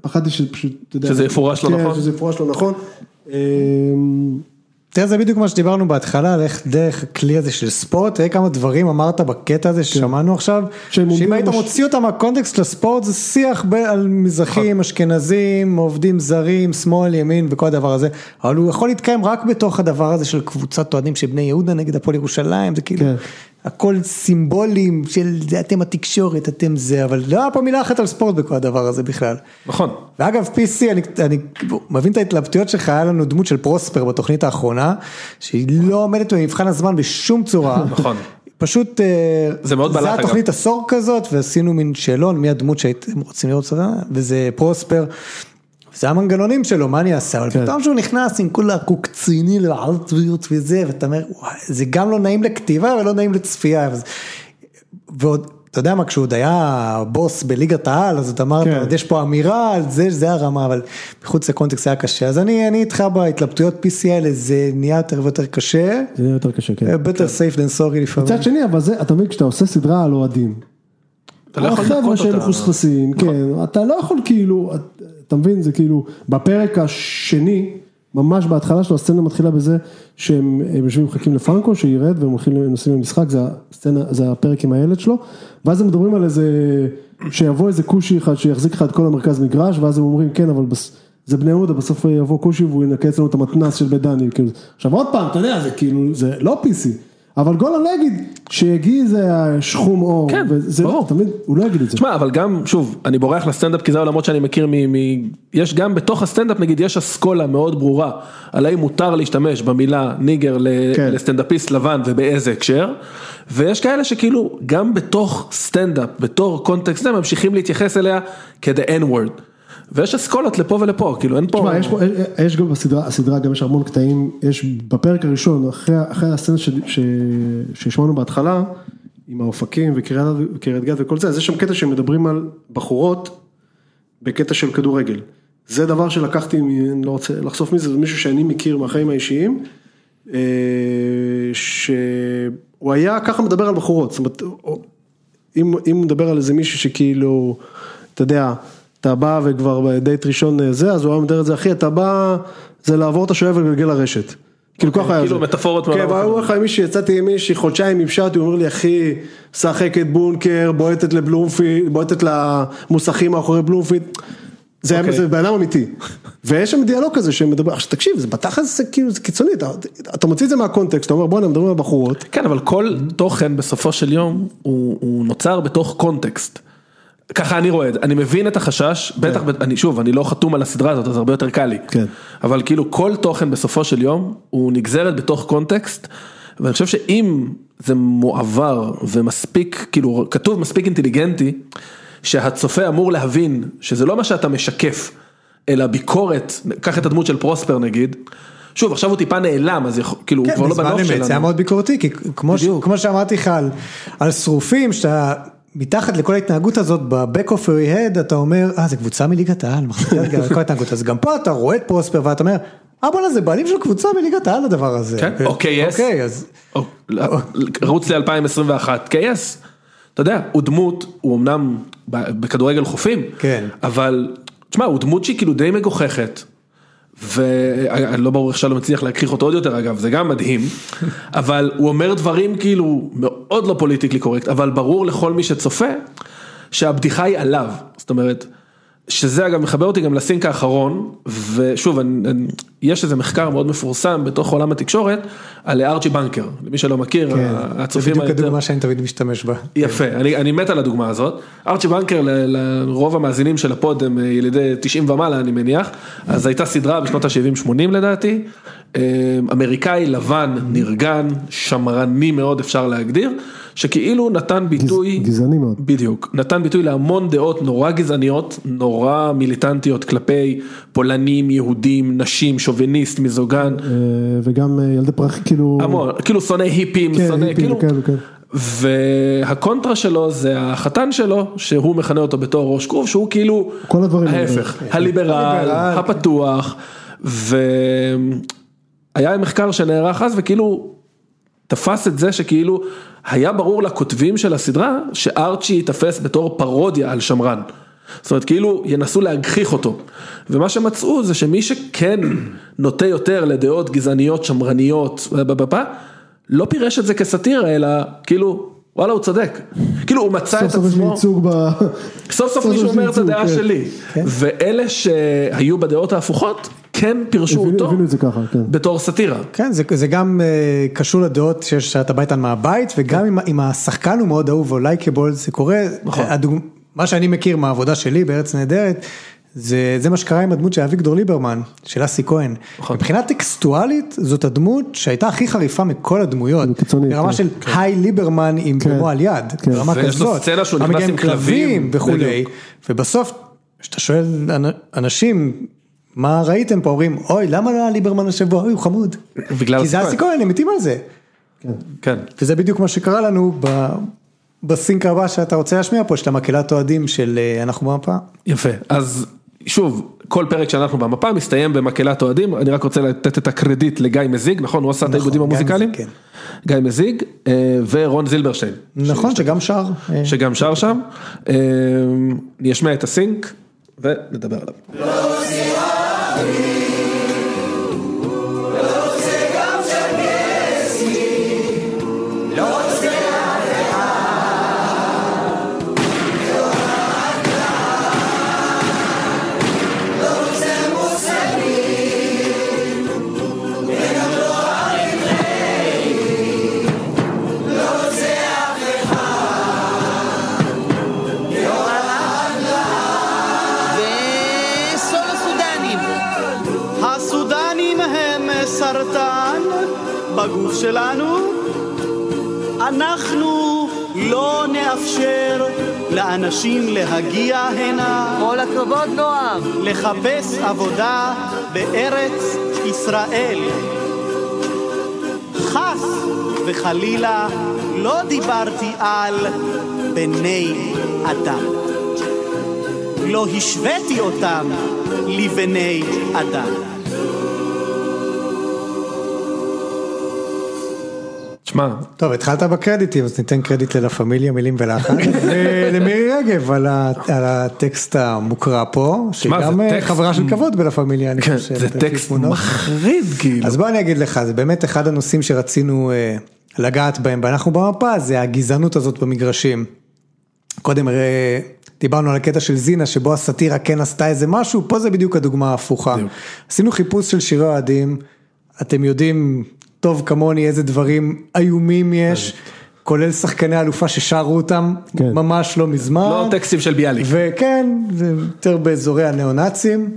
פחדתי שפשוט, אתה יודע, שזה יפורש לא כן, נכון? שזה יפורש לא נכון. תראה, זה בדיוק מה שדיברנו בהתחלה, על איך דרך הכלי הזה של ספורט, תראה כמה דברים אמרת בקטע הזה ששמענו עכשיו, שהם שאם היית בש- מוציא אותם מהקונטקסט של הספורט, זה שיח ב- על מזרחים, אשכנזים, עובדים זרים, שמאל, ימין וכל הדבר הזה, אבל הוא יכול להתקיים רק בתוך הדבר הזה של קבוצת אוהדים של בני יהודה נגד הפועל ירושלים, זה כאילו, כן. הכל סימבולים של זה אתם התקשורת, אתם זה, אבל לא היה פה מילה אחת על ספורט בכל הדבר הזה בכלל. נכון. ואגב PC, אני, אני מבין את ההתלבטויות שלך, היה לנו דמות של פרוספר בתוכנית האחרונה, שהיא לא עומדת במבחן הזמן בשום צורה. נכון. פשוט, אה, זה מאוד בלט, זה אגב. התוכנית עשור כזאת, ועשינו מין שאלון, מי הדמות שהייתם רוצים לראות וזה פרוספר. זה המנגנונים שלו, מה אני אעשה? אבל כן. פתאום שהוא נכנס עם כל הקוקציני לעלטביות וזה, ואתה אומר, זה גם לא נעים לכתיבה ולא נעים לצפייה. ועוד, אתה יודע מה, כשהוא עוד היה בוס בליגת העל, אז אתה אמרת, כן. יש פה אמירה על זה, זה הרמה, אבל מחוץ לקונטקסט היה קשה. אז אני אני איתך בהתלבטויות PC האלה, זה נהיה יותר ויותר קשה. זה נהיה יותר קשה, כן. better safe than sorry לפעמים. מצד שני, אבל זה, אתה מבין, כשאתה עושה סדרה על אוהדים. אתה לא יכול החבר'ה לדקות שהם אותה. נכון. מחוספסים, כן, אתה לא יכול כאילו, אתה מבין, זה כאילו, בפרק השני, ממש בהתחלה שלו, הסצנה מתחילה בזה שהם הם יושבים מחכים לפרנקו, שירד והם הולכים, הם נוסעים למשחק, זה הסצנה, זה הפרק עם הילד שלו, ואז הם מדברים על איזה, שיבוא איזה כושי אחד שיחזיק לך את כל המרכז מגרש, ואז הם אומרים, כן, אבל בס... זה בני יהודה, בסוף יבוא כושי והוא ינקה אצלנו את המתנ"ס של בית דני, כאילו, עכשיו עוד פעם, אתה יודע, זה כאילו, זה לא PC, אבל גולן לא יגיד שיגיע איזה שחום עור, כן, וזה, ברור. אתה מבין, הוא לא יגיד את זה. תשמע, אבל גם, שוב, אני בורח לסטנדאפ כי זה העולמות שאני מכיר מ... מ... יש גם בתוך הסטנדאפ, נגיד, יש אסכולה מאוד ברורה, על האם מותר להשתמש במילה nigger ל... כן. לסטנדאפיסט לבן ובאיזה הקשר, ויש כאלה שכאילו, גם בתוך סטנדאפ, בתור קונטקסט זה, ממשיכים להתייחס אליה כ the n-word. ויש אסכולות לפה ולפה, כאילו אין פה... תשמע, יש, פה, יש גם בסדרה, הסדרה גם יש המון קטעים, יש בפרק הראשון, אחרי, אחרי הסצנה שהשמענו בהתחלה, עם האופקים וקריית גת וכל זה, אז יש שם קטע שמדברים על בחורות בקטע של כדורגל. זה דבר שלקחתי, אני לא רוצה לחשוף מי זה, מישהו שאני מכיר מהחיים האישיים, אה, שהוא היה ככה מדבר על בחורות, זאת אומרת, אם, אם מדבר על איזה מישהו שכאילו, אתה יודע, אתה בא וכבר בדייט ראשון אה, זה, אז הוא היה מדבר את זה, אחי, אתה בא, זה לעבור את השואב ולגלגל לרשת. כאילו ככה היה כאילו זה. מטאפורות כן, והוא אומר לך, מישהי, יצאתי עם מישהי, חודשיים המשעתי, הוא אומר לי, אחי, משחקת בונקר, בועטת לבלומפילד, בועטת למוסכים מאחורי בלומפילד. זה אוקיי. זה בן אדם אמיתי. ויש שם דיאלוג כזה שמדבר, עכשיו תקשיב, זה בתכלס זה כאילו, זה קיצוני, אתה- אתה מוציא את זה מהקונטקסט, אתה אומר בואנה, מדברים על בחורות. כן, אבל כל תוכן בסופו של יום הוא, הוא נוצר בתוך קונטקסט. ככה אני רואה את זה, אני מבין את החשש, בטח, ב- אני שוב, אני לא חתום על הסדרה הזאת, אז הרבה יותר קל לי. כן. אבל כאילו כל תוכן בסופו של יום הוא נגזרת בתוך קונטקסט, ואני חושב שאם זה מועבר ומספיק, כאילו כתוב מספיק אינטליגנטי, שהצופה אמור להבין שזה לא מה שאתה משקף, אלא ביקורת, קח את הדמות של פרוספר נגיד, שוב עכשיו הוא טיפה נעלם, אז יכול- כאילו הוא כן, כבר לא בזמן בנוף אמת, שלנו. זה היה מאוד ביקורתי, כי כמו, ש, כמו שאמרתי לך על, על שרופים, שאתה מתחת לכל ההתנהגות הזאת, ב-back of your head, אתה אומר, אה, זה קבוצה מליגת העל, כל ההתנהגות, אז גם פה אתה רואה את פרוספר ואתה אומר, אה בואנה זה בעלים של קבוצה מליגת העל הדבר הזה. כן, ו- אוקיי, יס. אוקיי, אז או, רוץ ל-2021, קייס, אתה יודע, הוא דמות, הוא אמנם בכדורגל חופים, כן. אבל, תשמע, הוא דמות שהיא כאילו די מגוחכת, ולא ברור איך שלום מצליח להגחיך אותו עוד יותר אגב, זה גם מדהים, אבל הוא אומר דברים כאילו מאוד לא politically correct, אבל ברור לכל מי שצופה, שהבדיחה היא עליו, זאת אומרת, שזה אגב מחבר אותי גם לסינק האחרון, ושוב, אני, אני, יש איזה מחקר מאוד מפורסם בתוך עולם התקשורת, על ארצ'י בנקר, למי שלא מכיר, כן, זה הצופים בדיוק היותר... הדוגמה שאני תמיד משתמש בה. יפה, אני, אני מת על הדוגמה הזאת. ארצ'י בנקר, ל- לרוב המאזינים של ה pod הם אה, ילידי 90 ומעלה אני מניח, אז הייתה סדרה בשנות ה-70-80 לדעתי, אה, אמריקאי לבן, נרגן, שמרני מאוד אפשר להגדיר, שכאילו נתן ביטוי, גזעני מאוד. בדיוק, נתן ביטוי להמון דעות נורא גזעניות, נורא מיליטנטיות כלפי פולנים, יהודים, נשים, שוביניסט, מיזוגן, אה, וגם אה, ילדי פרחים, כאילו... המון, כאילו שונא היפים, כן, שונא, היפים כאילו, וכאלו, כן. והקונטרה שלו זה החתן שלו, שהוא מכנה אותו בתור ראש כרוב, שהוא כאילו כל הדברים. ההפך, הליברל, הליברל. הפתוח, והיה מחקר שנערך אז וכאילו תפס את זה שכאילו היה ברור לכותבים של הסדרה שארצ'י ייתפס בתור פרודיה על שמרן. זאת אומרת כאילו ינסו להגחיך אותו ומה שמצאו זה שמי שכן נוטה יותר לדעות גזעניות שמרניות בבבא, לא פירש את זה כסאטירה אלא כאילו וואלה הוא צודק כאילו הוא מצא את סוף סוף עצמו ייצוג ב... סוף סוף סוף מישהו אומר את הדעה כן. שלי ואלה שהיו בדעות ההפוכות כן פירשו אותו הבינו את זה ככה, כן. בתור סאטירה. כן, זה, זה גם אה, קשור לדעות שיש שאתה בא איתן מהבית, וגם אם, אם השחקן הוא מאוד אהוב או לייקבול, זה קורה, נכון. הדוג... מה שאני מכיר מהעבודה שלי בארץ נהדרת, זה, זה מה שקרה עם הדמות של אביגדור ליברמן, של אסי כהן. נכון. מבחינה טקסטואלית, זאת הדמות שהייתה הכי חריפה מכל הדמויות. קיצוני, ברמה כן. של היי ליברמן עם כן. גמו על יד, כן. ברמה ויש לו כזאת. סצנה שהוא נכנס עם כלבים, וכולי. ובסוף, כשאתה שואל אנ- אנשים, מה ראיתם פה, אומרים, אוי, למה לא היה ליברמן השבוע, אוי, הוא חמוד. בגלל כי זה אסי כהן. הם מתים על זה. כן. וזה בדיוק מה שקרה לנו ב... בסינק הבא שאתה רוצה להשמיע פה, של המקהלת אוהדים של אה, אנחנו במפה. יפה, אז שוב, כל פרק שאנחנו במפה מסתיים במקהלת אוהדים, אני רק רוצה לתת את הקרדיט לגיא מזיג, נכון? הוא עשה את העיבודים גיא המוזיקליים? מזיג, גיא מזיג אה, ורון זילברשטיין, נכון, שגם שר. אה, שגם שר שם. אני אשמיע את הסינק ונדבר עליו. Maria. לא נאפשר לאנשים להגיע הנה. כל הכבוד, נועם. לחפש עבודה בארץ ישראל. חס וחלילה לא דיברתי על בני אדם. לא השוויתי אותם לבני אדם. תשמע, טוב, התחלת בקרדיטים, אז ניתן קרדיט ללה פמיליה, מילים ולחן, ולמירי רגב על ה- על הטקסט המוקרא פה, שגם אה, טקסט- חברה של כבוד בלה פמיליה, אני כן, חושב. זה טקסט. מחריד כאילו. אז בוא אני אגיד לך, זה באמת אחד הנושאים שרצינו אה, לגעת בהם, ואנחנו במפה, זה הגזענות הזאת במגרשים. קודם הרי דיברנו על הקטע של זינה, שבו הסאטירה כן עשתה איזה משהו, פה זה בדיוק הדוגמה ההפוכה. עשינו חיפוש של שירי אוהדים, אתם יודעים טוב כמוני איזה דברים איומים יש. כולל שחקני אלופה ששרו אותם ממש לא מזמן. לא טקסטים של ביאליק. וכן, זה יותר באזורי הניאו-נאצים.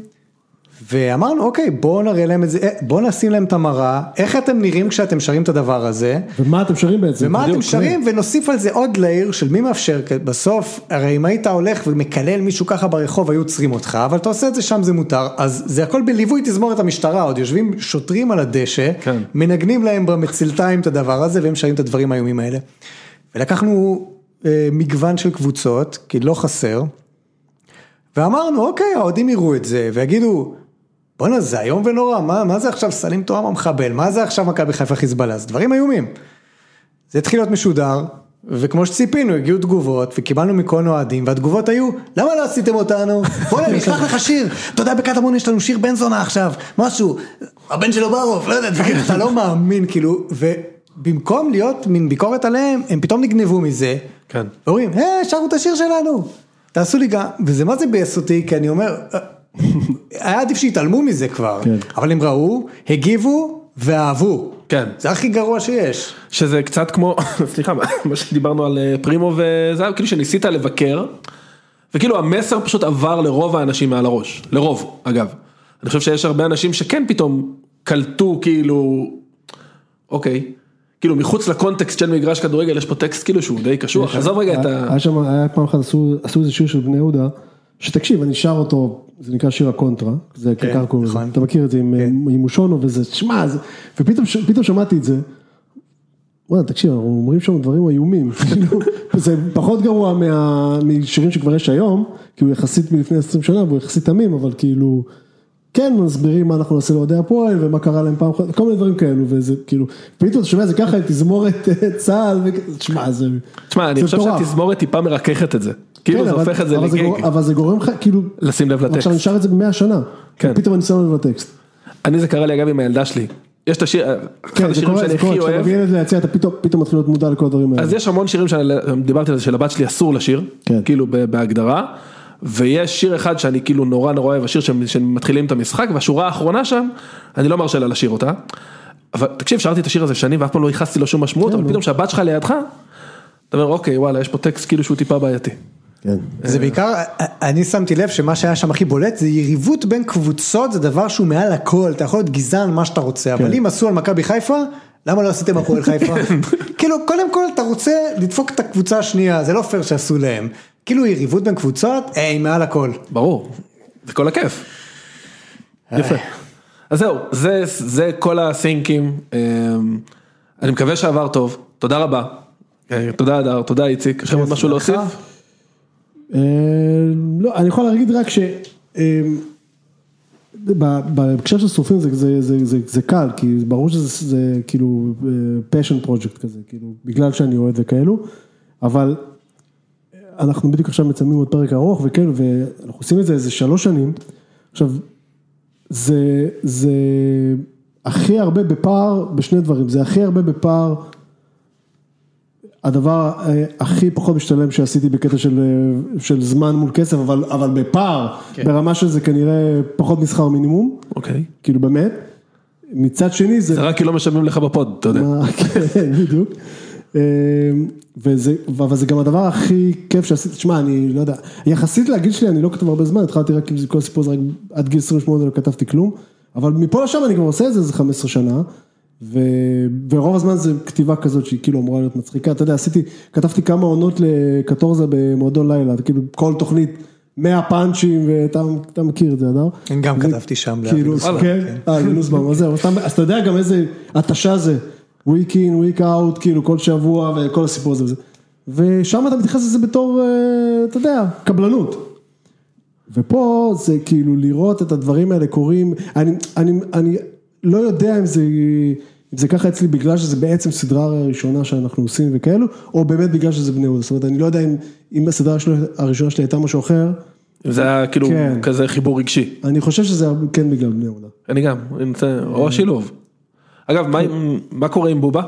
ואמרנו, אוקיי, בואו נראה להם את זה, אה, בואו נשים להם את המראה, איך אתם נראים כשאתם שרים את הדבר הזה. ומה אתם שרים בעצם? ומה אתם שרים, ונוסיף על זה עוד לייר של מי מאפשר, כי בסוף, הרי אם היית הולך ומקלל מישהו ככה ברחוב, היו עוצרים אותך, אבל אתה עושה את זה שם זה מותר, אז זה הכל בליווי תזמורת המשטרה, עוד יושבים שוטרים על הדשא, כן. מנגנים להם במצלתיים את הדבר הזה, והם שרים את הדברים האיומים האלה. ולקחנו אה, מגוון של קבוצות, כי לא חסר, ואמרנו, אוקיי, האוהדים יראו את זה, ויגידו, בואנה זה איום ונורא, מה, מה זה עכשיו סלים תואם המחבל, מה זה עכשיו מכבי חיפה חיזבאללה, זה דברים איומים. זה התחיל להיות משודר, וכמו שציפינו, הגיעו תגובות, וקיבלנו מכל אוהדים, והתגובות היו, למה לא עשיתם אותנו? בוא'נה, אני אשלח לך שיר, אתה יודע, בקטמון יש לנו שיר בן זונה עכשיו, משהו, הבן שלו ברוב, לא יודע, אתה לא מאמין, כאילו, ובמקום להיות מין ביקורת עליהם, הם פתאום נגנבו מזה, כן. ואומרים, אה, שרו את השיר שלנו, תעשו לי גם, וזה מה זה ביאס אותי, כי אני אומר, "אה, היה עדיף שיתעלמו מזה כבר, אבל הם ראו, הגיבו ואהבו. כן. זה הכי גרוע שיש. שזה קצת כמו, סליחה, מה שדיברנו על אה, פרימו וזה היה כאילו שניסית לבקר, וכאילו המסר פשוט עבר לרוב האנשים מעל הראש, לרוב, אגב. אני חושב שיש הרבה אנשים שכן פתאום קלטו כאילו, אוקיי, כאילו מחוץ לקונטקסט של מגרש כדורגל יש פה טקסט כאילו שהוא די קשוח, עזוב רגע את ה... היה שם, היה פעם אחת עשו איזה שיר של בני יהודה, שתקשיב, אני שר אותו, זה נקרא שיר הקונטרה, זה כן, ככה קוראים נכון. אתה מכיר את זה עם עם מושונו וזה, שמע, זה- ופתאום ש- שמעתי את זה, וואלה, תקשיב, אנחנו אומרים שם דברים איומים, כאילו, זה פחות גרוע מה- משירים שכבר יש היום, כי הוא יחסית מלפני 20 שנה והוא יחסית תמים, אבל כאילו, כן מסבירים מה אנחנו נעשה לאוהדי הפועל ומה קרה להם פעם אחת, כל מיני דברים כאלו, וזה כאילו, פתאום אתה שומע זה ככה עם תזמורת אה, צה"ל, תשמע, זה תשמע, אני זה חושב. שהתזמורת טיפה מרככת את זה, כאילו כן, זה אבל- הופך את זה לגג, אבל זה גורם לך, כאילו, לשים לב לטקסט. עכשיו שר את זה במאה שנה, כן. פתאום אני שם לב לטקסט. אני זה קרה לי אגב עם הילדה שלי, יש את השיר, אחד כן, זה השירים קורה, שאני זה קורה, הכי כשאתה אוהב, מביא ילד ליציע אתה פתאום מתחיל להיות מודע לכל הדברים האלה. אז יש המון שירים שדיברתי על זה שלבת שלי אסור לשיר. כאילו בהגדרה, ויש שיר אחד שאני כאילו נורא נורא אוהב, השיר שמתחילים את המשחק, והשורה האחרונה שם, אני לא מרשה לה לשיר אותה, אבל תקשיב, שרתי את השיר הזה שנים ואף פעם לא ייחסתי לו שום משמעות, אבל פתאום שהבת שלך לידך, אתה אומר אוקיי וואלה יש פה טקסט כאילו שהוא טיפה בעייתי. זה בעיקר, אני שמתי לב שמה שהיה שם הכי בולט זה יריבות בין קבוצות, זה דבר שהוא מעל הכל, אתה יכול להיות גזען מה שאתה רוצה, אבל אם עשו על מכבי חיפה, למה לא עשיתם הפועל חיפה? כאילו, קודם כל אתה רוצה לדפוק את הקבוצה השנייה, זה לא פייר שעשו להם. כאילו יריבות בין קבוצות, היי, מעל הכל. ברור, זה כל הכיף. יפה. אז זהו, זה, זה כל הסינקים, אמ, אני מקווה שעבר טוב, תודה רבה. אה, תודה הדר, תודה איציק, יש לכם עוד משהו להוסיף? אה, לא, אני יכול להגיד רק ש... אה, ב- בהקשר של שרופים זה, זה, זה, זה, זה קל, כי ברור שזה זה, כאילו פשן פרויקט כזה, כאילו, בגלל שאני אוהד וכאלו, אבל אנחנו בדיוק עכשיו מצלמים עוד פרק ארוך וכאלו, ואנחנו עושים את זה איזה שלוש שנים, עכשיו, זה, זה הכי הרבה בפער בשני דברים, זה הכי הרבה בפער הדבר אה, הכי פחות משתלם שעשיתי בקטע של, אה, של זמן מול כסף, אבל, אבל בפער, כן. ברמה שזה כנראה פחות משכר מינימום, אוקיי. כאילו באמת. מצד שני זה... זה רק כי לא משלמים לך בפוד, אתה יודע. כן, בדיוק. אה, וזה, אבל זה גם הדבר הכי כיף שעשיתי, תשמע, אני לא יודע, יחסית לגיל שלי אני לא כותב הרבה זמן, התחלתי רק עם זה, כל הסיפור הזה, רק עד גיל 28 לא כתבתי כלום, אבל מפה לשם אני כבר עושה את זה איזה 15 שנה, ו, ורוב הזמן זה כתיבה כזאת שהיא כאילו אמורה להיות מצחיקה, אתה יודע, עשיתי, כתבתי כמה עונות לקטורזה במועדון לילה, כאילו כל תוכנית 100 פאנצ'ים, ואתה אתה מכיר את זה, אדר? גם כתבתי שם. כאילו, כן, נוסבאום, אה, נוסבאום, זהו, אז אתה יודע גם איזה התשה זה, week in, week out, כאילו כל שבוע וכל הסיפור הזה וזה. ושם אתה מתייחס לזה בתור, אה, אתה יודע, קבלנות. ופה זה כאילו לראות את הדברים האלה קורים, אני, אני, אני לא יודע אם זה, אם זה ככה אצלי בגלל שזה בעצם סדרה ראשונה שאנחנו עושים וכאלו, או באמת בגלל שזה בני יהודה, זאת אומרת אני לא יודע אם, אם הסדרה הראשונה שלי הייתה משהו אחר, זה היה כאילו כן. כזה חיבור רגשי. אני חושב שזה כן בגלל בני יהודה. אני גם, או השילוב. אגב, מה מה קורה עם בובה?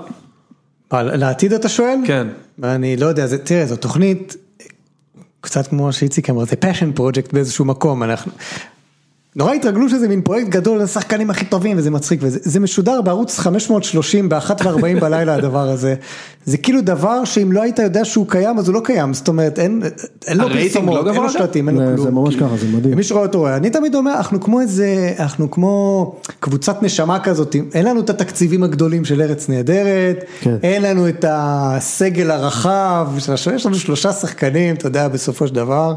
לעתיד אתה שואל? כן. אני לא יודע, זה, תראה, זו תוכנית, קצת כמו שאיציק אמר, זה passion project באיזשהו מקום, אנחנו... נורא התרגלו שזה מין פרויקט גדול, השחקנים הכי טובים וזה מצחיק וזה זה משודר בערוץ 530 באחת וארבעים בלילה הדבר הזה. זה כאילו דבר שאם לא היית יודע שהוא קיים אז הוא לא קיים, זאת אומרת אין, אין לו פרסומות, לא אין לו שלטים, אין לו זה- כלום. זה ממש. ככה, זה מדהים. מי שרואה אותו רואה, אני תמיד אומר, אנחנו כמו איזה, אנחנו כמו קבוצת נשמה כזאת, אין לנו את התקציבים הגדולים של ארץ נהדרת, כן. אין לנו את הסגל הרחב, יש לנו שלושה שחקנים, אתה יודע, בסופו של דבר,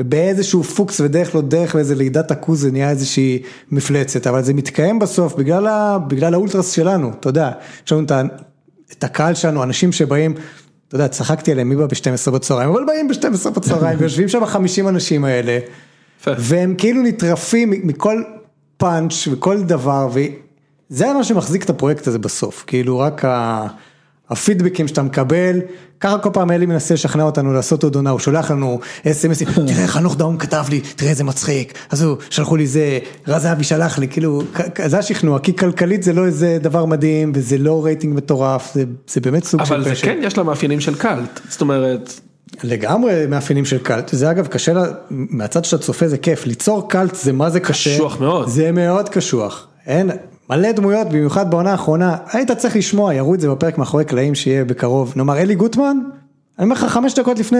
ובאיזשהו פוקס ודרך לא דרך ואיזה לידת עכוז זה נהיה איזושהי מפלצת, אבל זה מתקיים בסוף בגלל, ה, בגלל האולטרס שלנו, אתה יודע, יש לנו את, הקהל שלנו, אנשים שבאים, אתה יודע, צחקתי עליהם, מי בא ב-12 בצהריים, אבל באים ב-12 בצהריים, ויושבים שם 50 אנשים האלה, והם כאילו נטרפים מכל פאנץ' וכל דבר, וזה מה שמחזיק את הפרויקט הזה בסוף, כאילו רק ה... הפידבקים שאתה מקבל, ככה כל פעם אלי מנסה לשכנע אותנו לעשות עוד עונה, הוא שולח לנו אס.אם.אסים, תראה חנוך דאום כתב לי, תראה איזה מצחיק, אז הוא, שלחו לי זה, רז אבי שלח לי, כאילו, זה השכנוע, כי כלכלית זה לא איזה דבר מדהים, וזה לא רייטינג מטורף, זה, זה באמת סוג של אבל זה פשע. כן, יש לה מאפיינים של קאלט, זאת אומרת, לגמרי מאפיינים של קאלט, זה אגב קשה, לה- מהצד שאתה צופה זה כיף, ליצור קאלט זה מה זה קשה, קשוח מאוד. זה מאוד קשוח, אין, מלא דמויות, במיוחד בעונה האחרונה, היית צריך לשמוע, יראו את זה בפרק מאחורי קלעים שיהיה בקרוב, נאמר אלי גוטמן, אני אומר לך חמש דקות לפני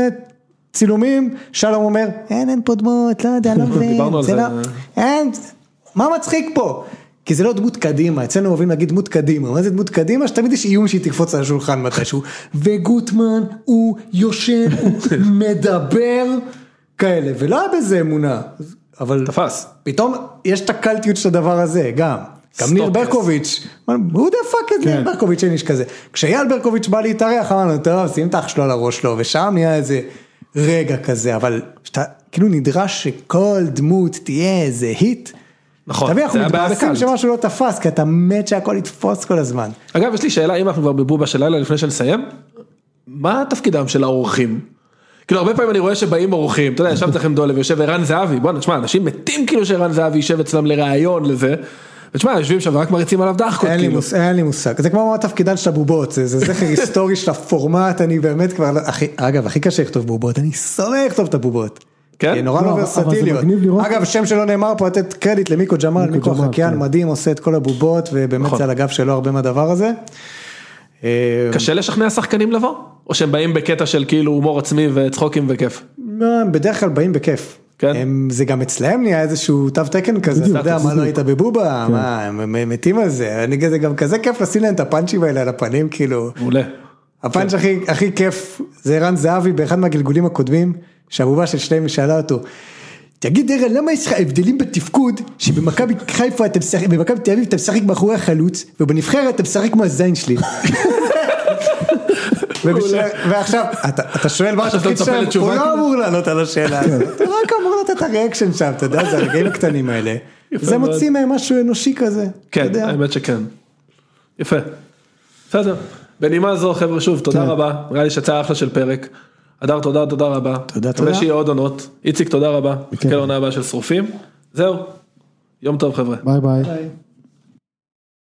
צילומים, שלום אומר, אין, אין פה דמות, לא יודע, לא מבין, זה. לא, אין, מה מצחיק פה? כי זה לא דמות קדימה, אצלנו אוהבים להגיד דמות קדימה, מה זה דמות קדימה? שתמיד יש איום שהיא תקפוץ על השולחן מתישהו, וגוטמן הוא יושב, הוא מדבר, כאלה, ולא היה בזה אמונה, אבל תפס. פתאום יש את הקלטיות של הדבר הזה, גם. גם ניר. ברקוביץ', who the fuck is ניר ברקוביץ' אין איש כזה. כשאייל ברקוביץ' בא להתארח אמרנו טוב שים את האח שלו על הראש שלו ושם נהיה איזה רגע כזה אבל שאתה כאילו נדרש שכל דמות תהיה איזה היט. נכון, מבין אנחנו מתבאסים בקאלט. שמשהו לא תפס כי אתה מת שהכל יתפוס כל הזמן. אגב, יש לי שאלה, אם אנחנו כבר בבובה של לילה לפני שנסיים, מה תפקידם של האורחים? כאילו הרבה פעמים אני רואה שבאים אורחים, אתה יודע, ישב אצלכם דולב, יושב ערן זהבי, בואנה, תשמע, אנשים מתים כאילו שערן זהבי יישב אצלם לראיון לזה, ותשמע, יושבים שם ורק מריצים עליו דחקות, אין לי כאילו. לי מושג, זה כמו תפקידן של הבובות, זה זה זכר היסטורי של הפורמט, אני באמת כבר, לא- הכי- אגב הכי קשה לכתוב בובות, אני שונא לכתוב את הבובות. כן? כי נורא לא, לא ורסטיליות. אגב, שם שלא נאמר פה, לתת קרדיט למיקו ג'מאל, מיקו החקיין כן. מדהים, עושה את כל הבובות, ובאמת נכון. זה על הגב שלו הרבה מהדבר הזה. אה, קשה לשכנע שחקנים לבוא? או שהם באים בקטע של כאילו הומור עצמי וצחוקים וכיף? בדרך כלל באים בכיף. כן. הם, זה גם אצלהם נהיה איזשהו תו תקן כזה, אתה יודע מה לא היית בבובה, כן. מה, הם הם מתים על זה, אני זה גם כזה כיף לשים להם את הפאנצ'ים האלה על הפנים, כאילו. מעולה. הפאנץ' הכי, הכי כיף זה ערן זהבי באחד מהגלגולים הקודמים, שהבובה של שניהם שאלה אותו. תגיד ערן, למה יש לך הבדלים בתפקוד שבמכבי חיפה אתה משחק, במכבי תל אביב אתה משחק מאחורי החלוץ, ובנבחרת אתה משחק מהזין שלי. ועכשיו, אתה אתה שואל מה התפקיד שלהם, הוא לא? אמור לענות על השאלה הזאת, הוא רק אמור לתת את הריאקשן שם, אתה יודע, זה הרגעים הקטנים האלה. זה. מוציא מהם משהו אנושי כזה. כן. האמת שכן. יפה. בסדר. בנימה זו חבר'ה שוב תודה כן. רבה, נראה לי שיצא אחלה של פרק. הדר תודה תודה רבה. תודה, מקווה תודה. שיהיה עוד עונות. איציק תודה רבה. מחכה לעונה הבאה של שרופים. זהו. יום טוב חבר'ה. ביי ביי.